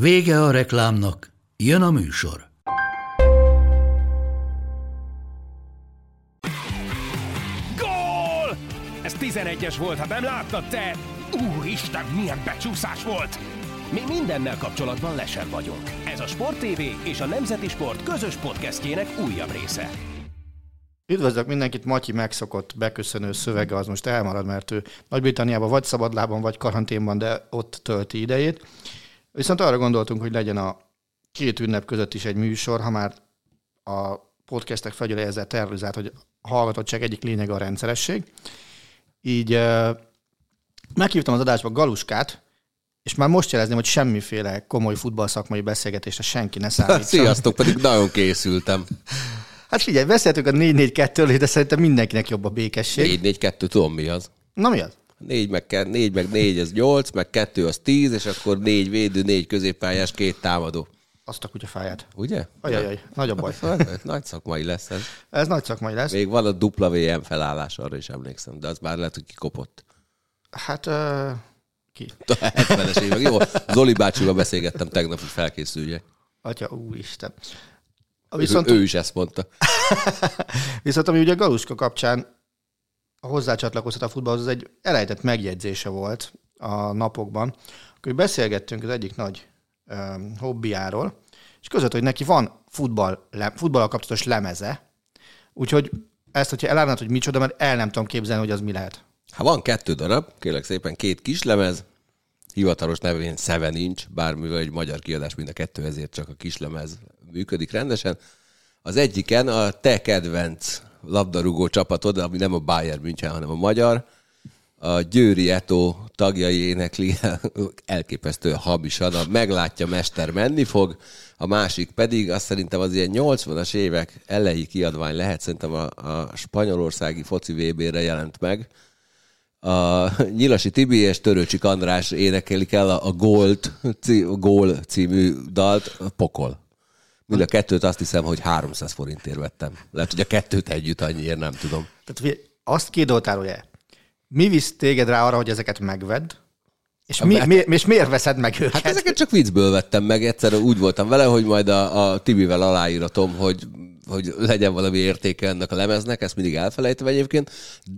Vége a reklámnak, jön a műsor. Gól! Ez 11-es volt, ha nem láttad te! Úristen, milyen becsúszás volt! Mi mindennel kapcsolatban lesen vagyunk. Ez a Sport TV és a Nemzeti Sport közös podcastjének újabb része. Üdvözlök mindenkit, Matyi megszokott beköszönő szövege az most elmarad, mert ő Nagy-Britanniában vagy szabadlában, vagy karanténban, de ott tölti idejét. Viszont arra gondoltunk, hogy legyen a két ünnep között is egy műsor, ha már a podcastek felgyőre ezzel terrorizált, hogy a hallgatottság egyik lényege a rendszeresség. Így uh, meghívtam az adásba Galuskát, és már most jelezném, hogy semmiféle komoly futballszakmai beszélgetésre senki ne számítson. Sziasztok, pedig nagyon készültem. Hát figyelj, beszéltünk a 4-4-2-ről, de szerintem mindenkinek jobb a békesség. 4-4-2, tudom mi az. Na mi az? 4 meg, 4 meg 4, ez 8, meg 2 az 10, és akkor 4 védő, 4 középpályás, két támadó. Azt a kutyafáját. Ugye? Ajajaj, nagy a baj. Nagy szakmai lesz ez. Ez nagy szakmai lesz. Még van a dupla VM felállás, arra is emlékszem, de az már lehet, hogy kikopott. Hát uh, ki? A 70-es évek. Jó, Zoli bácsival beszélgettem tegnap, hogy felkészüljek. Atya, úristen. Viszont... Ő, ő is ezt mondta. Viszont ami ugye Galuska kapcsán a hozzácsatlakoztat a futballhoz, az egy elejtett megjegyzése volt a napokban, akkor beszélgettünk az egyik nagy um, hobbiáról, és között, hogy neki van futball, le, futballal kapcsolatos lemeze, úgyhogy ezt, hogyha elárulnád, hogy micsoda, mert el nem tudom képzelni, hogy az mi lehet. Hát van kettő darab, kérlek szépen, két kis lemez, hivatalos nevén Seven Inch, bármivel egy magyar kiadás mind a kettő, ezért csak a kislemez működik rendesen. Az egyiken a te kedvenc labdarúgó csapatod, ami nem a Bayern München, hanem a magyar, a Győri Eto tagjai énekli elképesztő hamisan, a meglátja mester menni fog, a másik pedig azt szerintem az ilyen 80-as évek elejé kiadvány lehet, szerintem a, a spanyolországi foci VB-re jelent meg. A Nyilasi Tibi és Törőcsik András énekelik el a, Gold, a Gól című dalt, a pokol. Mind a kettőt azt hiszem, hogy 300 forintért vettem. Lehet, hogy a kettőt együtt annyiért nem tudom. Tehát azt két dolgot Mi visz téged rá arra, hogy ezeket megvedd? És, mi, mi, és miért veszed meg őket? Hát ezeket csak viccből vettem meg. Egyszer úgy voltam vele, hogy majd a, a Tibivel aláíratom, hogy, hogy legyen valami értéke ennek a lemeznek, ezt mindig elfelejtem egyébként.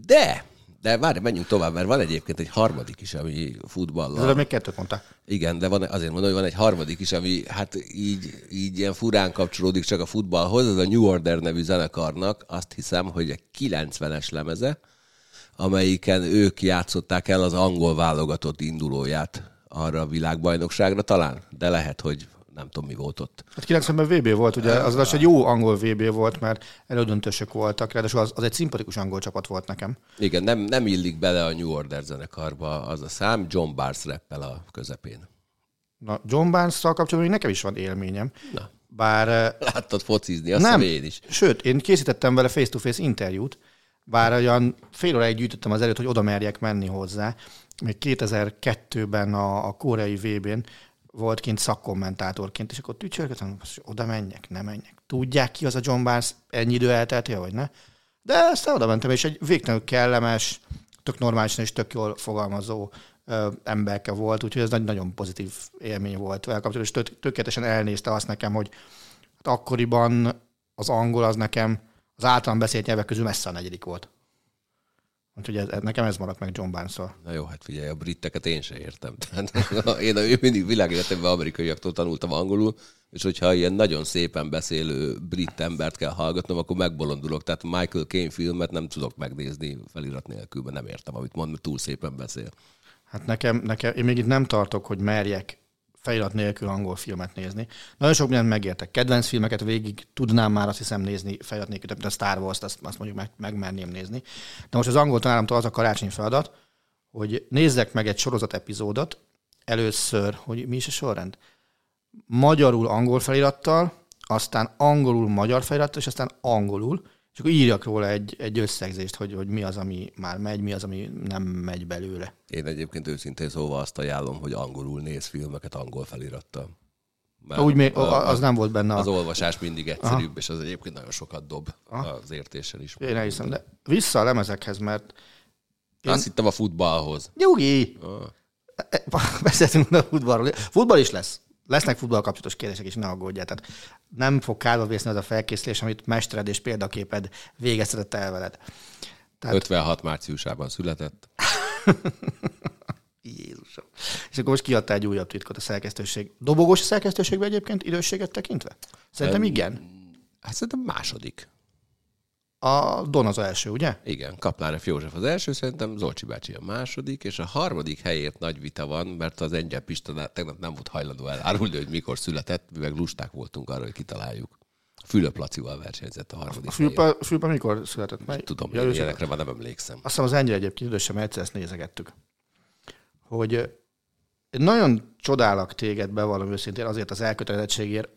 De de várj, menjünk tovább, mert van egyébként egy harmadik is, ami futballal. Ez még kettőt mondta. Igen, de van, azért mondom, hogy van egy harmadik is, ami hát így, így ilyen furán kapcsolódik csak a futballhoz. Ez a New Order nevű zenekarnak azt hiszem, hogy egy 90-es lemeze, amelyiken ők játszották el az angol válogatott indulóját arra a világbajnokságra talán, de lehet, hogy nem tudom, mi volt ott. Hát 90-ben VB volt, ugye, az az egy jó angol VB volt, mert elődöntősök voltak, ráadásul az, az egy szimpatikus angol csapat volt nekem. Igen, nem, nem illik bele a New Order zenekarba az a szám, John Barnes reppel a közepén. Na, John Barnes-szal kapcsolatban nekem is van élményem. Na. Bár... Eh, Láttad focizni, azt nem, én is. Sőt, én készítettem vele face-to-face interjút, bár olyan fél óráig gyűjtöttem az előtt, hogy oda merjek menni hozzá. Még 2002-ben a, a koreai VB-n volt kint szakkommentátorként, és akkor tücsörgöttem, oda menjek, nem menjek. Tudják ki az a John Barnes, ennyi idő eltelti, vagy ne? De aztán oda mentem, és egy végtelenül kellemes, tök normálisan és tök jól fogalmazó ö, emberke volt, úgyhogy ez nagyon pozitív élmény volt vele kapcsolatban, és tök, tökéletesen elnézte azt nekem, hogy hát akkoriban az angol az nekem az általán beszélt nyelvek közül messze a negyedik volt. Úgyhogy ez, nekem ez maradt meg John barnes. Na jó, hát figyelj, a britteket én se értem. Tehát, én, én mindig világéletemben amerikaiaktól tanultam angolul, és hogyha ilyen nagyon szépen beszélő brit embert kell hallgatnom, akkor megbolondulok. Tehát Michael Caine filmet nem tudok megnézni felirat nélkül, mert nem értem, amit mond, mert túl szépen beszél. Hát nekem, nekem, én még itt nem tartok, hogy merjek felirat nélkül angol filmet nézni. Nagyon sok mindent megértek. Kedvenc filmeket végig tudnám már azt hiszem nézni felirat nélkül, de a Star Wars-t azt, azt mondjuk meg, megmerném nézni. De most az angol tanáramtól az a karácsonyi feladat, hogy nézzek meg egy sorozat epizódot, először, hogy mi is a sorrend? magyarul angol felirattal, aztán angolul magyar felirattal, és aztán angolul, és akkor írjak róla egy, egy összegzést, hogy, hogy mi az, ami már megy, mi az, ami nem megy belőle. Én egyébként őszintén szóval azt ajánlom, hogy angolul néz filmeket angol felirattal. Mert Úgy még, a- az nem volt benne a... Az olvasás mindig egyszerűbb, és az egyébként nagyon sokat dob az értéssel is. Én elhiszem, de vissza a lemezekhez, mert Én... Azt hittem a futballhoz. Nyugi! Ah. Beszéltünk a futballról. Futball is lesz. Lesznek futball kapcsolatos kérdések is, ne aggódjál. Tehát nem fog kárba vészni az a felkészülés, amit mestered és példaképed végeztetett el veled. Tehát- 56 márciusában született. Jézusom. És akkor most kiadta egy újabb titkot a szerkesztőség. Dobogós a szerkesztőségben egyébként idősséget tekintve? Szerintem igen. Hát szerintem második. A Don az első, ugye? Igen, Kaplár F. József az első, szerintem Zolcsi bácsi a második, és a harmadik helyért nagy vita van, mert az Engyel Pista tegnap nem volt hajlandó elárulni, hogy mikor született, mi meg lusták voltunk arra, hogy kitaláljuk. Fülöp Lacival versenyzett a harmadik. Fülpa, Fülpa mikor született meg? Tudom, Ja, se- ilyenekre már nem emlékszem. Azt hiszem az ennyire egyébként idősem, mert egyszer ezt nézegettük. Hogy én nagyon csodálak téged, bevallom őszintén, azért az elkötelezettségért,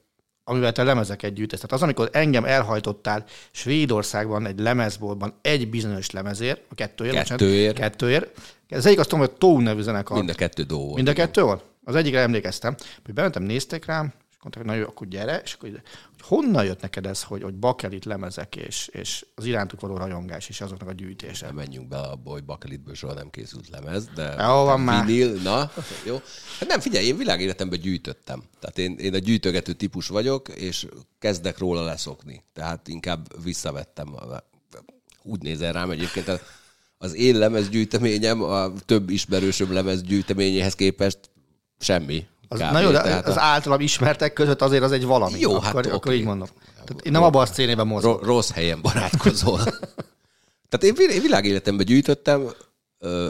amivel te lemezeket gyűjtesz. Tehát az, amikor engem elhajtottál Svédországban egy lemezboltban egy bizonyos lemezért, a kettőért, bocsánat, Kettőért. kettőért. Az egyik azt tudom, hogy Tone nevű zenekar. Mind a kettő dó volt. Mind a kettő volt? Az egyikre emlékeztem, hogy bementem, néztek rám, mondták, hogy na jó, akkor gyere, és akkor hogy honnan jött neked ez, hogy, hogy bakelit lemezek, és, és az irántuk való rajongás, és azoknak a gyűjtése. Nem menjünk bele abba, hogy bakelitből soha nem készült lemez, de Jó, van már. vinil, na, jó. Hát nem, figyelj, én világéletemben gyűjtöttem. Tehát én, én a gyűjtögető típus vagyok, és kezdek róla leszokni. Tehát inkább visszavettem. Úgy nézel rám egyébként, az én lemezgyűjteményem a több ismerősöm lemezgyűjteményéhez képest semmi. Az, na jó, de Tehát az a- általam ismertek között azért az egy valami. Jó, akkor, hát akkor így mondom. Tehát én nem abban a szcénében mozgok. Ro- rossz helyen barátkozol. Tehát én vil- világéletemben gyűjtöttem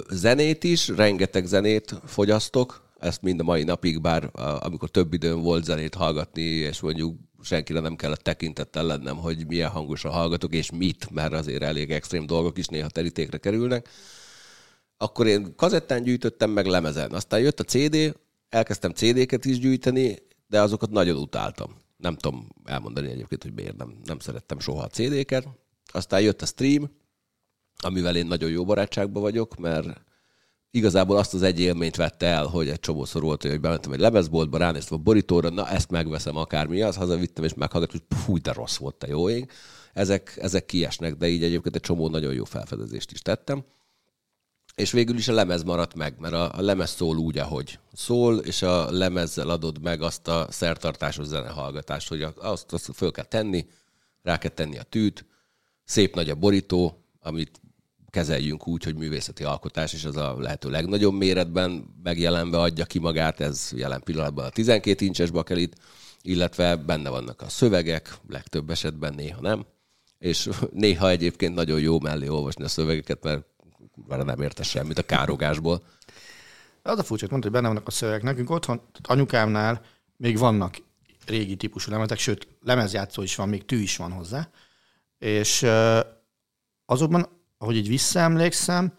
zenét is, rengeteg zenét fogyasztok, ezt mind a mai napig, bár amikor több időm volt zenét hallgatni, és mondjuk senkire nem kellett tekintettel lennem, hogy milyen hangosan hallgatok, és mit, mert azért elég extrém dolgok is néha terítékre kerülnek. Akkor én kazettán gyűjtöttem, meg lemezen. Aztán jött a CD, elkezdtem CD-ket is gyűjteni, de azokat nagyon utáltam. Nem tudom elmondani egyébként, hogy miért nem, nem szerettem soha a CD-ket. Aztán jött a stream, amivel én nagyon jó barátságban vagyok, mert igazából azt az egy élményt vette el, hogy egy csomószor volt, hogy bementem egy lemezboltba, ránéztem a borítóra, na ezt megveszem akármi, az hazavittem, és meghallgattam, hogy fúj, de rossz volt te jó ég. Ezek, ezek kiesnek, de így egyébként egy csomó nagyon jó felfedezést is tettem. És végül is a lemez maradt meg, mert a, a lemez szól úgy, ahogy szól, és a lemezzel adod meg azt a szertartásos zenehallgatást, hogy azt, azt föl kell tenni, rá kell tenni a tűt, szép nagy a borító, amit kezeljünk úgy, hogy művészeti alkotás, és az a lehető legnagyobb méretben megjelenve adja ki magát, ez jelen pillanatban a 12 incses bakelit, illetve benne vannak a szövegek, legtöbb esetben néha nem, és néha egyébként nagyon jó mellé olvasni a szövegeket, mert kurvára nem érte semmit a károgásból. Az a furcsa, hogy mondta, hogy benne vannak a szövegek. Nekünk otthon, tehát anyukámnál még vannak régi típusú lemezek, sőt, lemezjátszó is van, még tű is van hozzá. És azokban, ahogy így visszaemlékszem,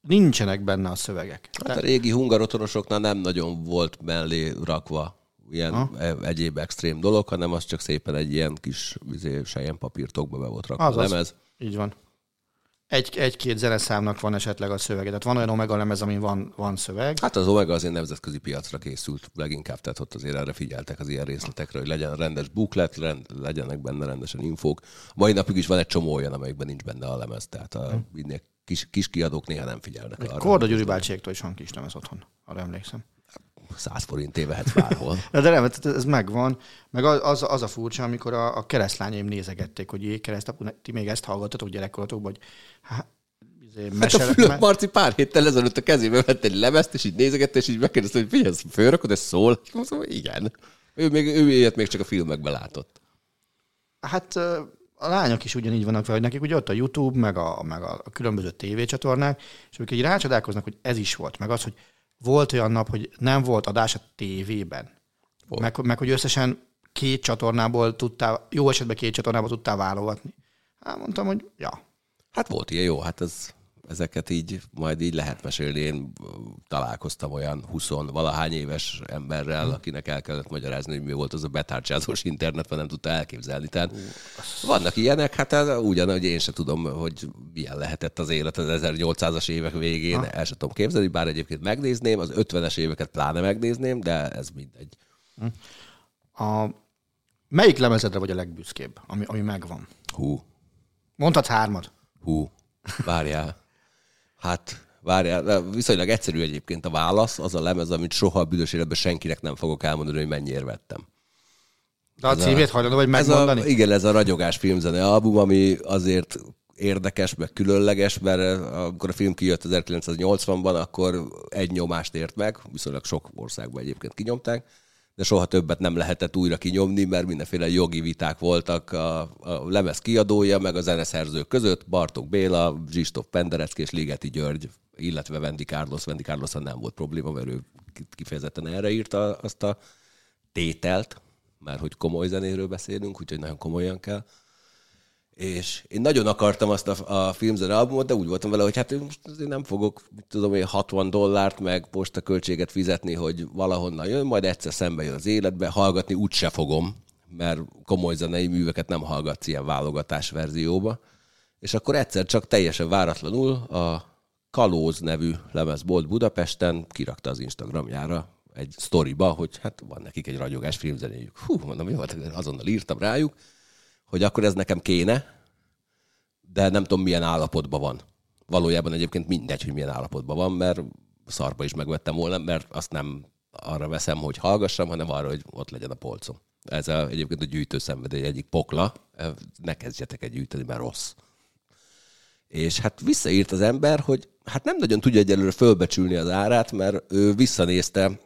nincsenek benne a szövegek. Hát a régi hungarotonosoknál nem nagyon volt mellé rakva ilyen Ha. e- egyéb extrém dolog, hanem az csak szépen egy ilyen kis izé, sejjen papírtokba be volt rakva az. lemez. Így van. Egy, egy-két zeneszámnak van esetleg a szövege. Tehát van olyan Omega lemez, amin van, van szöveg. Hát az Omega azért nemzetközi piacra készült leginkább, tehát ott azért erre figyeltek az ilyen részletekre, hogy legyen rendes booklet, rend, legyenek benne rendesen infók. Mai napig is van egy csomó olyan, amelyikben nincs benne a lemez, tehát a minél kis, kis kiadók néha nem figyelnek arra. Korda Gyuri bácsiéktól is van kis lemez otthon, arra emlékszem. 100 forinté vehetsz bárhol. De nem, tehát ez megvan. Meg az, az, a furcsa, amikor a, a keresztlányaim nézegették, hogy jé, keresztapu, ti még ezt hallgattatok gyerekkorotokban, hogy hát, izé, Hát a Fülöp Marci pár héttel ezelőtt a kezébe vett egy lemezt, és így nézegette, és így megkérdezte, hogy figyelj, fölrakod, ez szól? Mondom, hogy igen. Ő, még, ő ilyet még csak a filmekben látott. hát a lányok is ugyanígy vannak vele, hogy nekik ugye ott a YouTube, meg a, meg a különböző tévécsatornák, és ők így rácsodálkoznak, hogy ez is volt, meg az, hogy volt olyan nap, hogy nem volt adás a tévében. Volt. Meg, meg, hogy összesen két csatornából tudtál, jó esetben két csatornából tudtál válogatni. Hát mondtam, hogy ja, Hát volt ilyen jó, hát ez ezeket így majd így lehet mesélni. Én találkoztam olyan 20 valahány éves emberrel, akinek el kellett magyarázni, hogy mi volt az a betárcsázós internet, mert nem tudta elképzelni. Tehát vannak ilyenek, hát ez ugyanúgy én sem tudom, hogy milyen lehetett az élet az 1800-as évek végén, ha. el sem tudom képzelni, bár egyébként megnézném, az 50-es éveket pláne megnézném, de ez mindegy. A, melyik lemezedre vagy a legbüszkébb, ami, ami megvan? Hú. Mondhatsz hármat. Hú, várjál. Hát, várjál, viszonylag egyszerű egyébként a válasz, az a lemez, amit soha a büdös életben senkinek nem fogok elmondani, hogy mennyiért vettem. De a címét hajlandó vagy megmondani? Ez a, igen, ez a Ragyogás filmzene album, ami azért érdekes, meg különleges, mert amikor a film kijött 1980-ban, akkor egy nyomást ért meg, viszonylag sok országban egyébként kinyomták, de soha többet nem lehetett újra kinyomni, mert mindenféle jogi viták voltak a, a lemez kiadója, meg a zeneszerzők között, Bartok Béla, Zsistóf Penderecki és Ligeti György, illetve Vendi Carlos. Vendi Carlos nem volt probléma, mert ő kifejezetten erre írta azt a tételt, mert hogy komoly zenéről beszélünk, úgyhogy nagyon komolyan kell. És én nagyon akartam azt a, a filmzene albumot, de úgy voltam vele, hogy hát most azért nem fogok, tudom én, 60 dollárt meg postaköltséget fizetni, hogy valahonnan jön, majd egyszer szembe jön az életbe, hallgatni úgyse fogom, mert komoly zenei műveket nem hallgatsz ilyen válogatás verzióba. És akkor egyszer csak teljesen váratlanul a Kalóz nevű lemezbolt Budapesten kirakta az Instagramjára egy sztoriba, hogy hát van nekik egy ragyogás filmzenéjük. Hú, mondom, jó, hát azonnal írtam rájuk, hogy akkor ez nekem kéne, de nem tudom, milyen állapotban van. Valójában egyébként mindegy, hogy milyen állapotban van, mert szarba is megvettem volna, mert azt nem arra veszem, hogy hallgassam, hanem arra, hogy ott legyen a polcom. Ez a, egyébként a gyűjtő szenvedély egyik pokla. Ne kezdjetek egy gyűjteni, mert rossz. És hát visszaírt az ember, hogy hát nem nagyon tudja egyelőre fölbecsülni az árát, mert ő visszanézte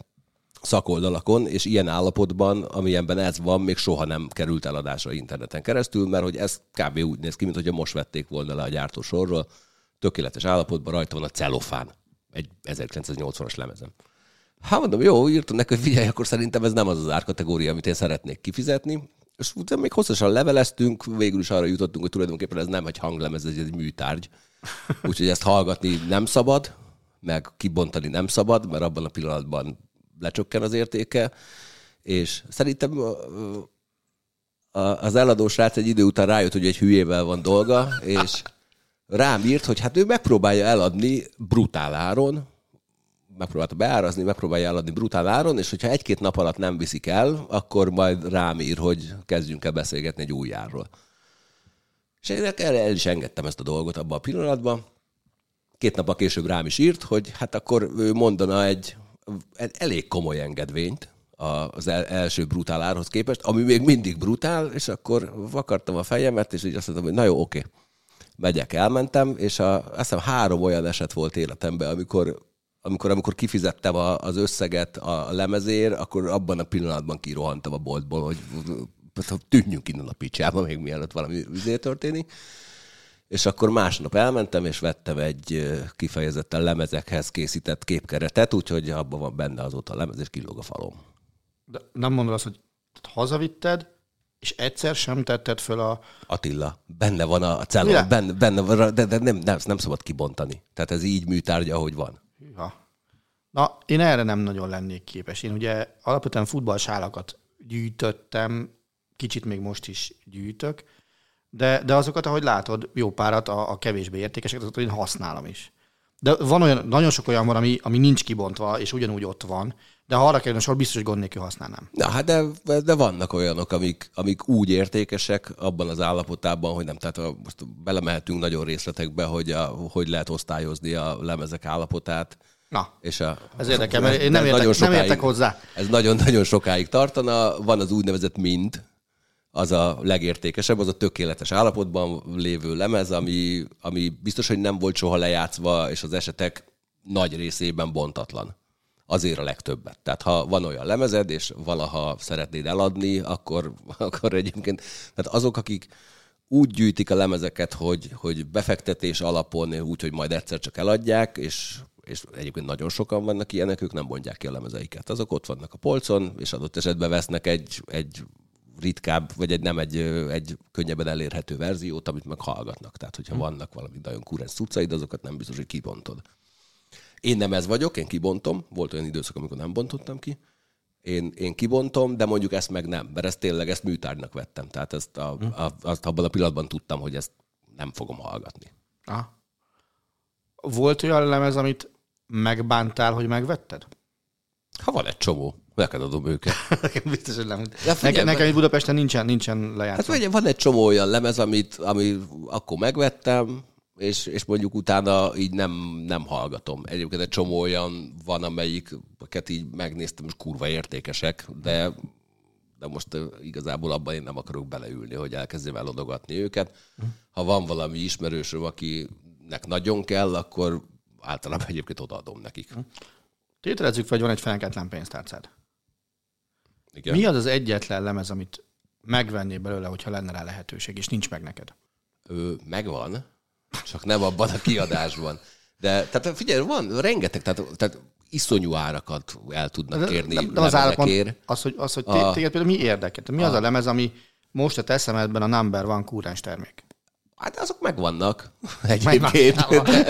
szakoldalakon, és ilyen állapotban, amilyenben ez van, még soha nem került eladásra interneten keresztül, mert hogy ez kb. úgy néz ki, mint hogyha most vették volna le a gyártósorról, tökéletes állapotban rajta van a celofán, egy 1980-as lemezem. Hát mondom, jó, írtam neki, hogy figyelj, akkor szerintem ez nem az az árkategória, amit én szeretnék kifizetni. És utána még hosszasan leveleztünk, végül is arra jutottunk, hogy tulajdonképpen ez nem egy hanglemez, ez egy műtárgy. Úgyhogy ezt hallgatni nem szabad, meg kibontani nem szabad, mert abban a pillanatban lecsökken az értéke, és szerintem az eladó srác egy idő után rájött, hogy egy hülyével van dolga, és rám írt, hogy hát ő megpróbálja eladni brutál áron, megpróbálta beárazni, megpróbálja eladni brutál áron, és hogyha egy-két nap alatt nem viszik el, akkor majd rám ír, hogy kezdjünk el beszélgetni egy új árról. És én erre el is engedtem ezt a dolgot abban a pillanatban. Két nap később rám is írt, hogy hát akkor ő mondana egy elég komoly engedvényt az első brutál árhoz képest, ami még mindig brutál, és akkor vakartam a fejemet, és így azt mondtam, hogy na jó, oké. Megyek, elmentem, és a, azt hiszem három olyan eset volt életemben, amikor amikor, amikor kifizettem a, az összeget a lemezér, akkor abban a pillanatban kirohantam a boltból, hogy tűnjünk innen a picsába, még mielőtt valami üzé történik. És akkor másnap elmentem, és vettem egy kifejezetten lemezekhez készített képkeretet, úgyhogy abban van benne azóta a lemez, és kilóg a falom. De nem mondod azt, hogy hazavitted, és egyszer sem tetted föl a... Attila, benne van a cella, benne, benne van, de, de nem, nem, nem szabad kibontani. Tehát ez így műtárgya, ahogy van. Hűha. Na, én erre nem nagyon lennék képes. Én ugye alapvetően futballsálakat gyűjtöttem, kicsit még most is gyűjtök, de, de azokat, ahogy látod, jó párat, a, a kevésbé értékeseket, azokat én használom is. De van olyan, nagyon sok olyan van, ami, ami nincs kibontva, és ugyanúgy ott van, de ha arra kerülne sor, biztos, hogy gond nélkül használnám. Na, hát de, de vannak olyanok, amik, amik úgy értékesek abban az állapotában, hogy nem, tehát a, most belemehetünk nagyon részletekbe, hogy a, hogy lehet osztályozni a lemezek állapotát. Na, és a, ez érdekel, mert én nem értek, sokáig, nem értek hozzá. Ez nagyon-nagyon sokáig tartana. Van az úgynevezett mind, az a legértékesebb, az a tökéletes állapotban lévő lemez, ami, ami biztos, hogy nem volt soha lejátszva, és az esetek nagy részében bontatlan. Azért a legtöbbet. Tehát ha van olyan lemezed, és valaha szeretnéd eladni, akkor, akkor egyébként, tehát azok, akik úgy gyűjtik a lemezeket, hogy, hogy befektetés alapon, úgy, hogy majd egyszer csak eladják, és és egyébként nagyon sokan vannak ilyenek, ők nem mondják ki a lemezeiket. Azok ott vannak a polcon, és adott esetben vesznek egy, egy ritkább, vagy egy nem egy, egy könnyebben elérhető verziót, amit meg hallgatnak. Tehát, hogyha hmm. vannak valami nagyon kurens cuccaid, azokat nem biztos, hogy kibontod. Én nem ez vagyok, én kibontom. Volt olyan időszak, amikor nem bontottam ki. Én, én kibontom, de mondjuk ezt meg nem, mert ezt tényleg ezt műtárgynak vettem. Tehát ezt a, a, azt abban a pillanatban tudtam, hogy ezt nem fogom hallgatni. Ah. Volt olyan lemez, amit megbántál, hogy megvetted? Ha van egy csomó, neked adom őket. Nekem biztos, hogy nem. figyelj, nekem, nekem itt Budapesten nincsen, nincsen Hát lejátszó. vagy van egy csomó olyan lemez, amit, ami akkor megvettem, és, és mondjuk utána így nem, nem hallgatom. Egyébként egy csomó olyan van, amelyiket így megnéztem, és kurva értékesek, de, de most igazából abban én nem akarok beleülni, hogy elkezdjem elodogatni őket. Ha van valami ismerősöm, akinek nagyon kell, akkor általában egyébként odaadom nekik. Tételezzük fel, hogy van egy fenenketlen pénztárcád. Igen. Mi az az egyetlen lemez, amit megvennél belőle, hogyha lenne rá lehetőség, és nincs meg neked? Ö, megvan, csak nem abban a kiadásban. De tehát figyelj, van rengeteg, tehát, tehát iszonyú árakat el tudnak kérni de, de az levelekért. az, hogy, az, hogy A- téged például mi érdekel? Mi az a lemez, ami most a te szemedben a number van kúrens termék? Hát azok megvannak egyébként. De,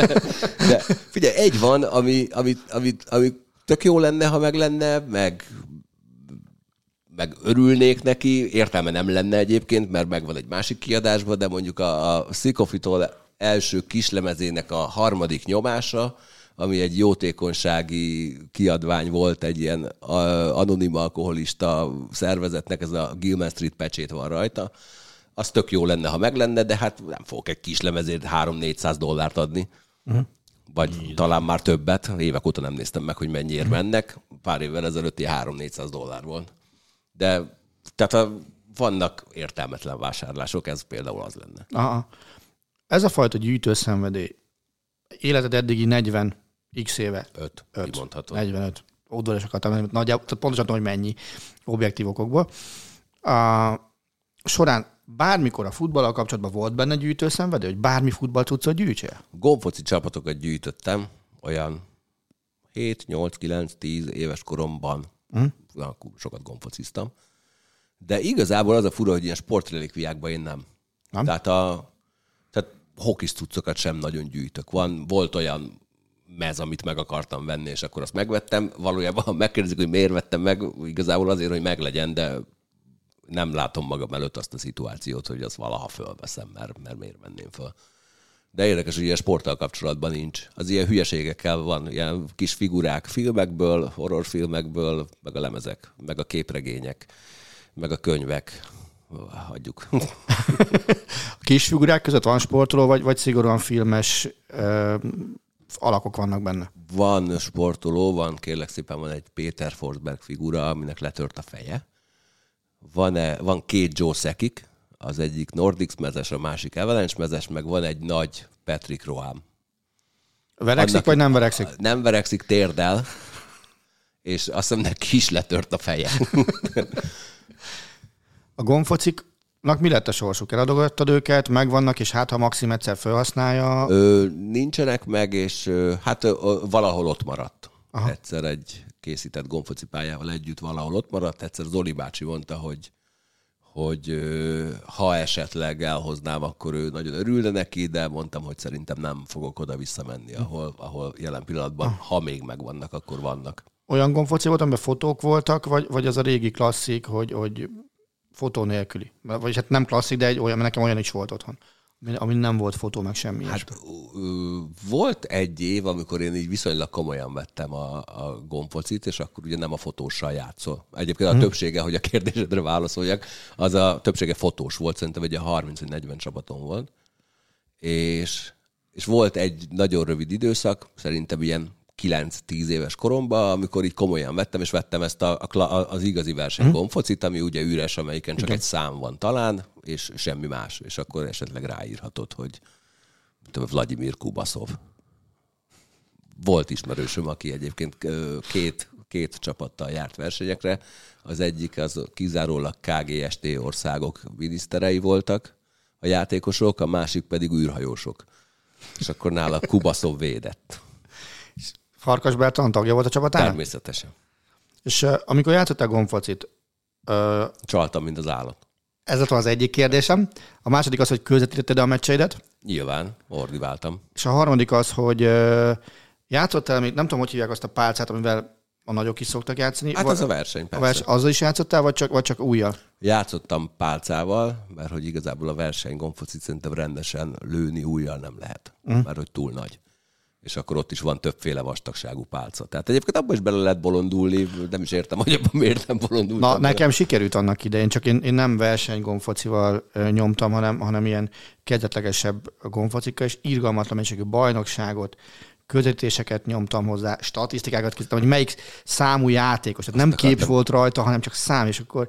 de figyelj, egy van, ami, ami, ami, ami tök jó lenne, ha meg lenne, meg meg örülnék neki, értelme nem lenne egyébként, mert megvan egy másik kiadásban, de mondjuk a, a Szikofitól első kislemezének a harmadik nyomása, ami egy jótékonysági kiadvány volt, egy ilyen anonim alkoholista szervezetnek, ez a Gilman Street pecsét van rajta, az tök jó lenne, ha meg lenne, de hát nem fogok egy kis lemezért 3-400 dollárt adni. Uh-huh. Vagy talán már többet. Évek óta nem néztem meg, hogy mennyiért mennek. Pár évvel ezelőtt ilyen 3-400 dollár volt. De tehát a, vannak értelmetlen vásárlások, ez például az lenne. Aha. Ez a fajta gyűjtőszenvedély, életed eddigi 40 x éve, Öt, Öt. kimondható. 45, udvaros akartam, mondani, nagyjából, tehát pontosan tudom, hogy mennyi objektív okokból. A, során bármikor a futballal kapcsolatban volt benne gyűjtőszenvedő, hogy bármi futballcuccot gyűjtsél? Gombfoci csapatokat gyűjtöttem, olyan 7, 8, 9, 10 éves koromban. Mm. Akkor sokat gombfociztam. De igazából az a fura, hogy ilyen sportrelikviákban én nem. Nem? Tehát, a, tehát hokis cuccokat sem nagyon gyűjtök. Van, volt olyan mez, amit meg akartam venni, és akkor azt megvettem. Valójában, ha megkérdezik, hogy miért vettem meg, igazából azért, hogy meglegyen, de nem látom magam előtt azt a szituációt, hogy azt valaha fölveszem, mert, mert miért venném föl. De érdekes, hogy ilyen sporttal kapcsolatban nincs. Az ilyen hülyeségekkel van, ilyen kis figurák filmekből, horrorfilmekből, meg a lemezek, meg a képregények, meg a könyvek. Hagyjuk. A kis figurák között van sportoló, vagy, vagy szigorúan filmes ö, alakok vannak benne? Van sportoló, van kérlek szépen, van egy Péter Forsberg figura, aminek letört a feje. Van, -e, van két Joe Sekik, az egyik Nordics mezes, a másik Avalanche mezes, meg van egy nagy Patrick Roham. Verekszik, Annak- vagy nem verekszik? Nem verekszik, térdel, és azt hiszem neki is letört a feje. A gombfociknak mi lett a sorsuk? Eladogattad őket, megvannak, és hát ha Maxim egyszer felhasználja, Ö, nincsenek meg, és ö, hát ö, ö, valahol ott maradt. Aha. Egyszer egy készített gombfoci pályával együtt valahol ott maradt. Egyszer Zoli bácsi mondta, hogy hogy ha esetleg elhoznám, akkor ő nagyon örülne neki, de mondtam, hogy szerintem nem fogok oda visszamenni, ahol, ahol jelen pillanatban, ha még megvannak, akkor vannak. olyan gombfoci volt, amiben fotók voltak, vagy, vagy az a régi klasszik, hogy, hogy fotó nélküli? Vagyis hát nem klasszik, de egy olyan, mert nekem olyan is volt otthon, ami, nem volt fotó, meg semmi. Hát, volt egy év, amikor én így viszonylag komolyan vettem a, a gombfocit, és akkor ugye nem a fotóssal játszol. Egyébként a hmm. többsége, hogy a kérdésedre válaszoljak, az a többsége fotós volt, szerintem egy 30 vagy 40 csapaton volt. És, és volt egy nagyon rövid időszak, szerintem ilyen 9-10 éves koromban, amikor így komolyan vettem, és vettem ezt a, a, az igazi verseny gombfocit, ami ugye üres, amelyiken csak egy szám van talán, és semmi más. És akkor esetleg ráírhatod, hogy tudom, Vladimir Kubaszov. Volt ismerősöm, aki egyébként két, két csapattal járt versenyekre. Az egyik az kizárólag KGST országok miniszterei voltak, a játékosok, a másik pedig űrhajósok. És akkor nála Kubaszov védett. Farkas Bertalan tagja volt a csapatának? Természetesen. És uh, amikor játszottál gombfocit, uh, Csaltam, mint az állat. Ez lett az egyik kérdésem. A második az, hogy közvetítetted a meccseidet. Nyilván, ordiváltam. És a harmadik az, hogy ö, játszottál, nem tudom, hogy hívják azt a pálcát, amivel a nagyok is szoktak játszani. Hát az a verseny, a persze. vers, azzal is játszottál, vagy csak, vagy csak újjal? Játszottam pálcával, mert hogy igazából a verseny gombfocit szerintem rendesen lőni újjal nem lehet, uh. mert hogy túl nagy. És akkor ott is van többféle vastagságú pálca. Tehát egyébként abban is bele lehet bolondulni, nem is értem, hogy abban miért nem bolondultam. Na, bele. nekem sikerült annak idején, csak én, én nem versenygomfocival nyomtam, hanem, hanem ilyen kezdetlegesebb gomfocikkal, és irgalmatlan mennyiségű bajnokságot, közvetítéseket nyomtam hozzá, statisztikákat készítettem, hogy melyik számú játékos. Tehát nem kép akartam. volt rajta, hanem csak szám, és akkor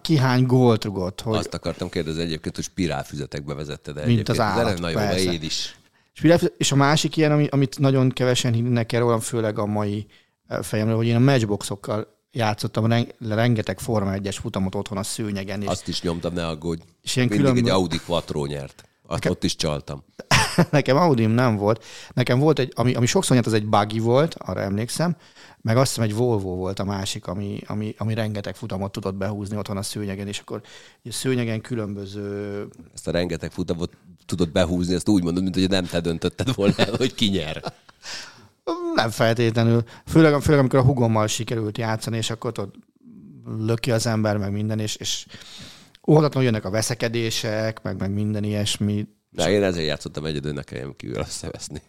ki hány gólt rugott. Hogy... Azt akartam kérdezni egyébként, hogy spirálfüzetekbe vezetted el Mint az egyébként. állat, De Na jó, persze. én is. És És a másik ilyen, ami, amit nagyon kevesen hinnek el rólam, főleg a mai eh, fejemről, hogy én a matchboxokkal játszottam ren- rengeteg Forma 1-es futamot otthon a szőnyegen, és Azt is nyomtam, ne aggódj. És ilyen Mindig különbö- egy Audi Quattro nyert. Azt ott is csaltam. nekem Audim nem volt. Nekem volt egy, ami, ami sokszor nyert, az egy buggy volt, arra emlékszem, meg azt hiszem egy Volvo volt a másik, ami, ami, ami rengeteg futamot tudott behúzni otthon a szőnyegen, és akkor a szőnyegen különböző Ezt a rengeteg futamot tudod behúzni, ezt úgy mondod, mint hogy nem te döntötted volna el, hogy ki nyer. Nem feltétlenül. Főleg, főleg amikor a hugommal sikerült játszani, és akkor ott löki az ember, meg minden, és, és óhatatlanul jönnek a veszekedések, meg, meg minden ilyesmi. De én ezért játszottam egyedül, ne kelljen kívül összeveszni.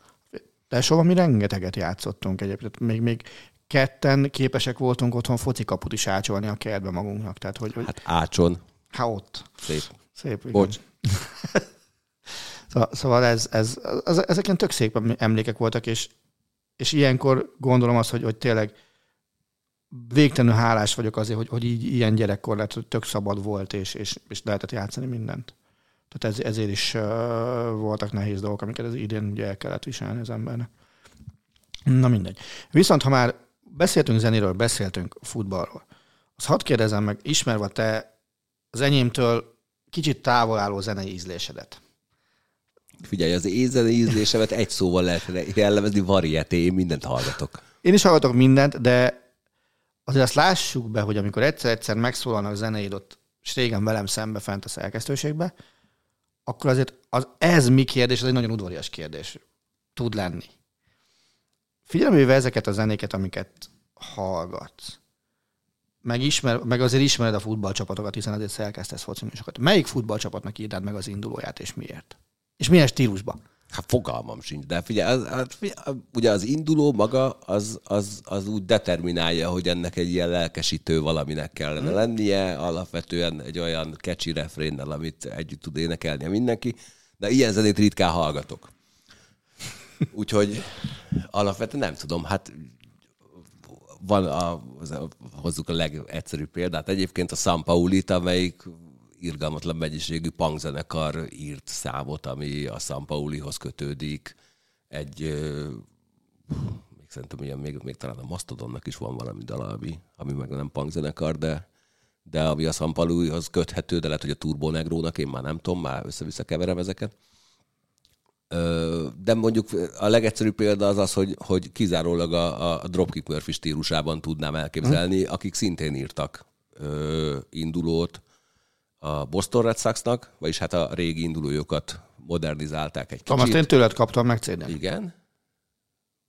De soha mi rengeteget játszottunk egyébként. Még, még ketten képesek voltunk otthon focikaput is ácsolni a kertbe magunknak. Tehát, hogy, hogy Hát ácson, hát ott. szép. Szép. igen. Bocs. Szóval, ez, ez, ez, ezek ilyen tök szép emlékek voltak, és, és ilyenkor gondolom azt, hogy, hogy tényleg végtelenül hálás vagyok azért, hogy, hogy így ilyen gyerekkor lett, hogy tök szabad volt, és, és, és lehetett játszani mindent. Tehát ez, ezért is uh, voltak nehéz dolgok, amiket az idén ugye el kellett viselni az embernek. Na mindegy. Viszont ha már beszéltünk zenéről, beszéltünk futballról, azt hadd kérdezem meg, ismerve te az enyémtől kicsit távol álló zenei ízlésedet. Figyelj, az ézeni ízlésemet egy szóval lehet jellemezni, varieté, én mindent hallgatok. Én is hallgatok mindent, de azért azt lássuk be, hogy amikor egyszer-egyszer megszólalnak zeneid ott, és régen velem szembe fent a szerkesztőségbe, akkor azért az, ez mi kérdés, az egy nagyon udvarias kérdés tud lenni. Figyelembe véve ezeket a zenéket, amiket hallgatsz, meg, ismer, meg azért ismered a futballcsapatokat, hiszen azért szerkesztesz fociműsokat. Melyik futballcsapatnak írnád meg az indulóját, és miért? És milyen stílusban? Hát fogalmam sincs, de figyelj, az, az, figyelj, ugye az induló maga az, az, az úgy determinálja, hogy ennek egy ilyen lelkesítő valaminek kellene lennie, alapvetően egy olyan catchy refrénnel, amit együtt tud énekelni mindenki, de ilyen zenét ritkán hallgatok. Úgyhogy alapvetően nem tudom, hát van a, hozzuk a legegyszerűbb példát. Egyébként a San Paulit, amelyik irgalmatlan mennyiségű punkzenekar írt számot, ami a San Paulihoz kötődik. Egy, még szerintem ilyen, még, még talán a Mastodonnak is van valami dala, ami, ami meg nem punkzenekar, de, de ami a San Paulihoz köthető, de lehet, hogy a Turbo Negrónak, én már nem tudom, már össze-vissza keverem ezeket. De mondjuk a legegyszerűbb példa az az, hogy, hogy kizárólag a, a Dropkick Murphy stílusában tudnám elképzelni, akik szintén írtak ö, indulót a Boston Red Soxnak, vagyis hát a régi indulójukat modernizálták egy Tudom, azt kicsit. én tőled kaptam meg cd Igen.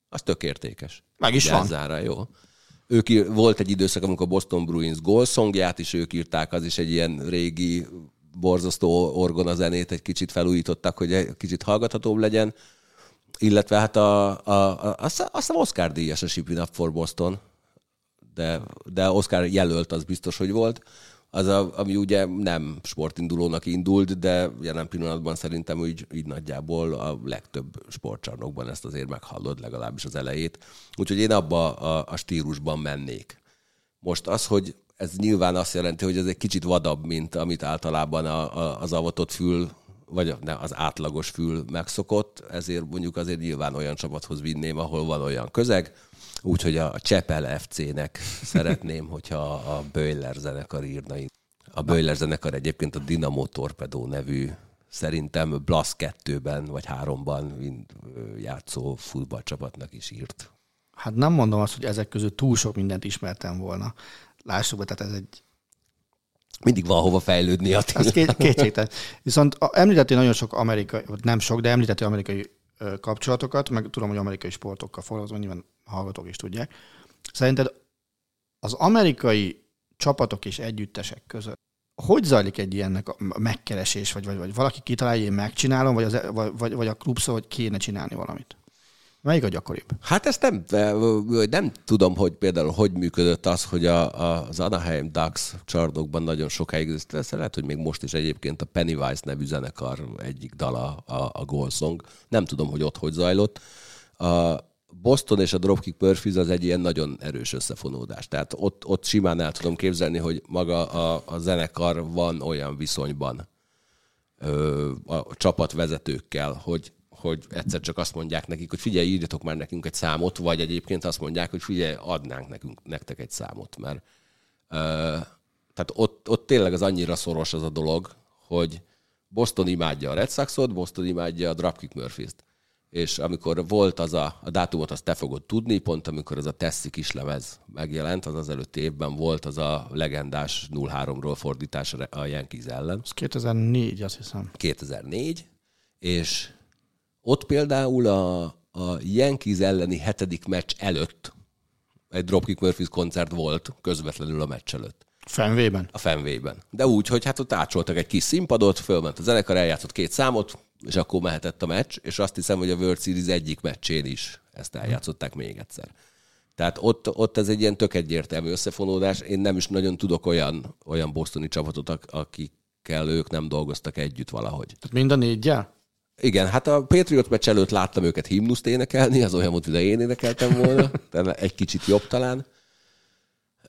Az tök értékes. Meg is van. Jazzára, jó. Ők ír, volt egy időszak, amikor a Boston Bruins Goal songját is ők írták, az is egy ilyen régi, borzasztó orgona zenét egy kicsit felújítottak, hogy egy kicsit hallgathatóbb legyen. Illetve hát a, a, a, azt, azt hiszem Oscar díjas a Shipping Up for Boston, de, de Oscar jelölt az biztos, hogy volt. Az, a, ami ugye nem sportindulónak indult, de jelen pillanatban szerintem úgy, így nagyjából a legtöbb sportcsarnokban ezt azért meghallod, legalábbis az elejét. Úgyhogy én abba a, a stílusban mennék. Most az, hogy ez nyilván azt jelenti, hogy ez egy kicsit vadabb, mint amit általában a, a, az avatott fül, vagy ne, az átlagos fül megszokott, ezért mondjuk azért nyilván olyan csapathoz vinném, ahol van olyan közeg, úgyhogy a Csepel FC-nek szeretném, hogyha a Böjler zenekar írna. A Böjler zenekar egyébként a Dynamo Torpedo nevű szerintem Blast 2-ben vagy 3-ban mind, ö, játszó futballcsapatnak is írt. Hát nem mondom azt, hogy ezek közül túl sok mindent ismertem volna. Lássuk be, tehát ez egy Mindig van hova fejlődni. A Ez két, kétségtelen. Viszont a, említettél nagyon sok amerikai, nem sok, de említettél amerikai kapcsolatokat, meg tudom, hogy amerikai sportokkal foglalkozom, nyilván hallgatók is tudják. Szerinted az amerikai csapatok és együttesek között hogy zajlik egy ilyennek a megkeresés, vagy, vagy, vagy valaki kitalálja, én megcsinálom, vagy, az, vagy, vagy, vagy a klub szól, hogy kéne csinálni valamit? Melyik a gyakoribb? Hát ezt nem, nem tudom, hogy például hogy működött az, hogy a, a, az Anaheim Ducks csarnokban nagyon sokáig, ez lehet, hogy még most is egyébként a Pennywise nevű zenekar egyik dala a, a Goal Song. Nem tudom, hogy ott hogy zajlott. A Boston és a Dropkick Murphys az egy ilyen nagyon erős összefonódás. Tehát ott, ott simán el tudom képzelni, hogy maga a, a zenekar van olyan viszonyban ö, a csapatvezetőkkel, hogy hogy egyszer csak azt mondják nekik, hogy figyelj, írjatok már nekünk egy számot, vagy egyébként azt mondják, hogy figyelj, adnánk nekünk, nektek egy számot, mert uh, tehát ott, ott tényleg az annyira szoros az a dolog, hogy Boston imádja a Red Soxot, Boston imádja a Dropkick Murphys-t. És amikor volt az a, a dátumot, azt te fogod tudni, pont amikor ez a Tessi kislemez megjelent, az az előtti évben volt az a legendás 0-3-ról fordítás a Yankees ellen. Ez 2004, azt hiszem. 2004, és ott például a, a Yankees elleni hetedik meccs előtt egy Dropkick Murphys koncert volt közvetlenül a meccs előtt. Fenvében? A Fenvében. De úgy, hogy hát ott átsoltak egy kis színpadot, fölment a zenekar, eljátszott két számot, és akkor mehetett a meccs, és azt hiszem, hogy a World Series egyik meccsén is ezt eljátszották még egyszer. Tehát ott, ott ez egy ilyen tök egyértelmű összefonódás. Én nem is nagyon tudok olyan, olyan bostoni csapatot, akikkel ők nem dolgoztak együtt valahogy. Tehát mind a négyel? Igen, hát a Patriot meccs előtt láttam őket himnuszt énekelni, az olyan volt, hogy én énekeltem volna, de egy kicsit jobb talán.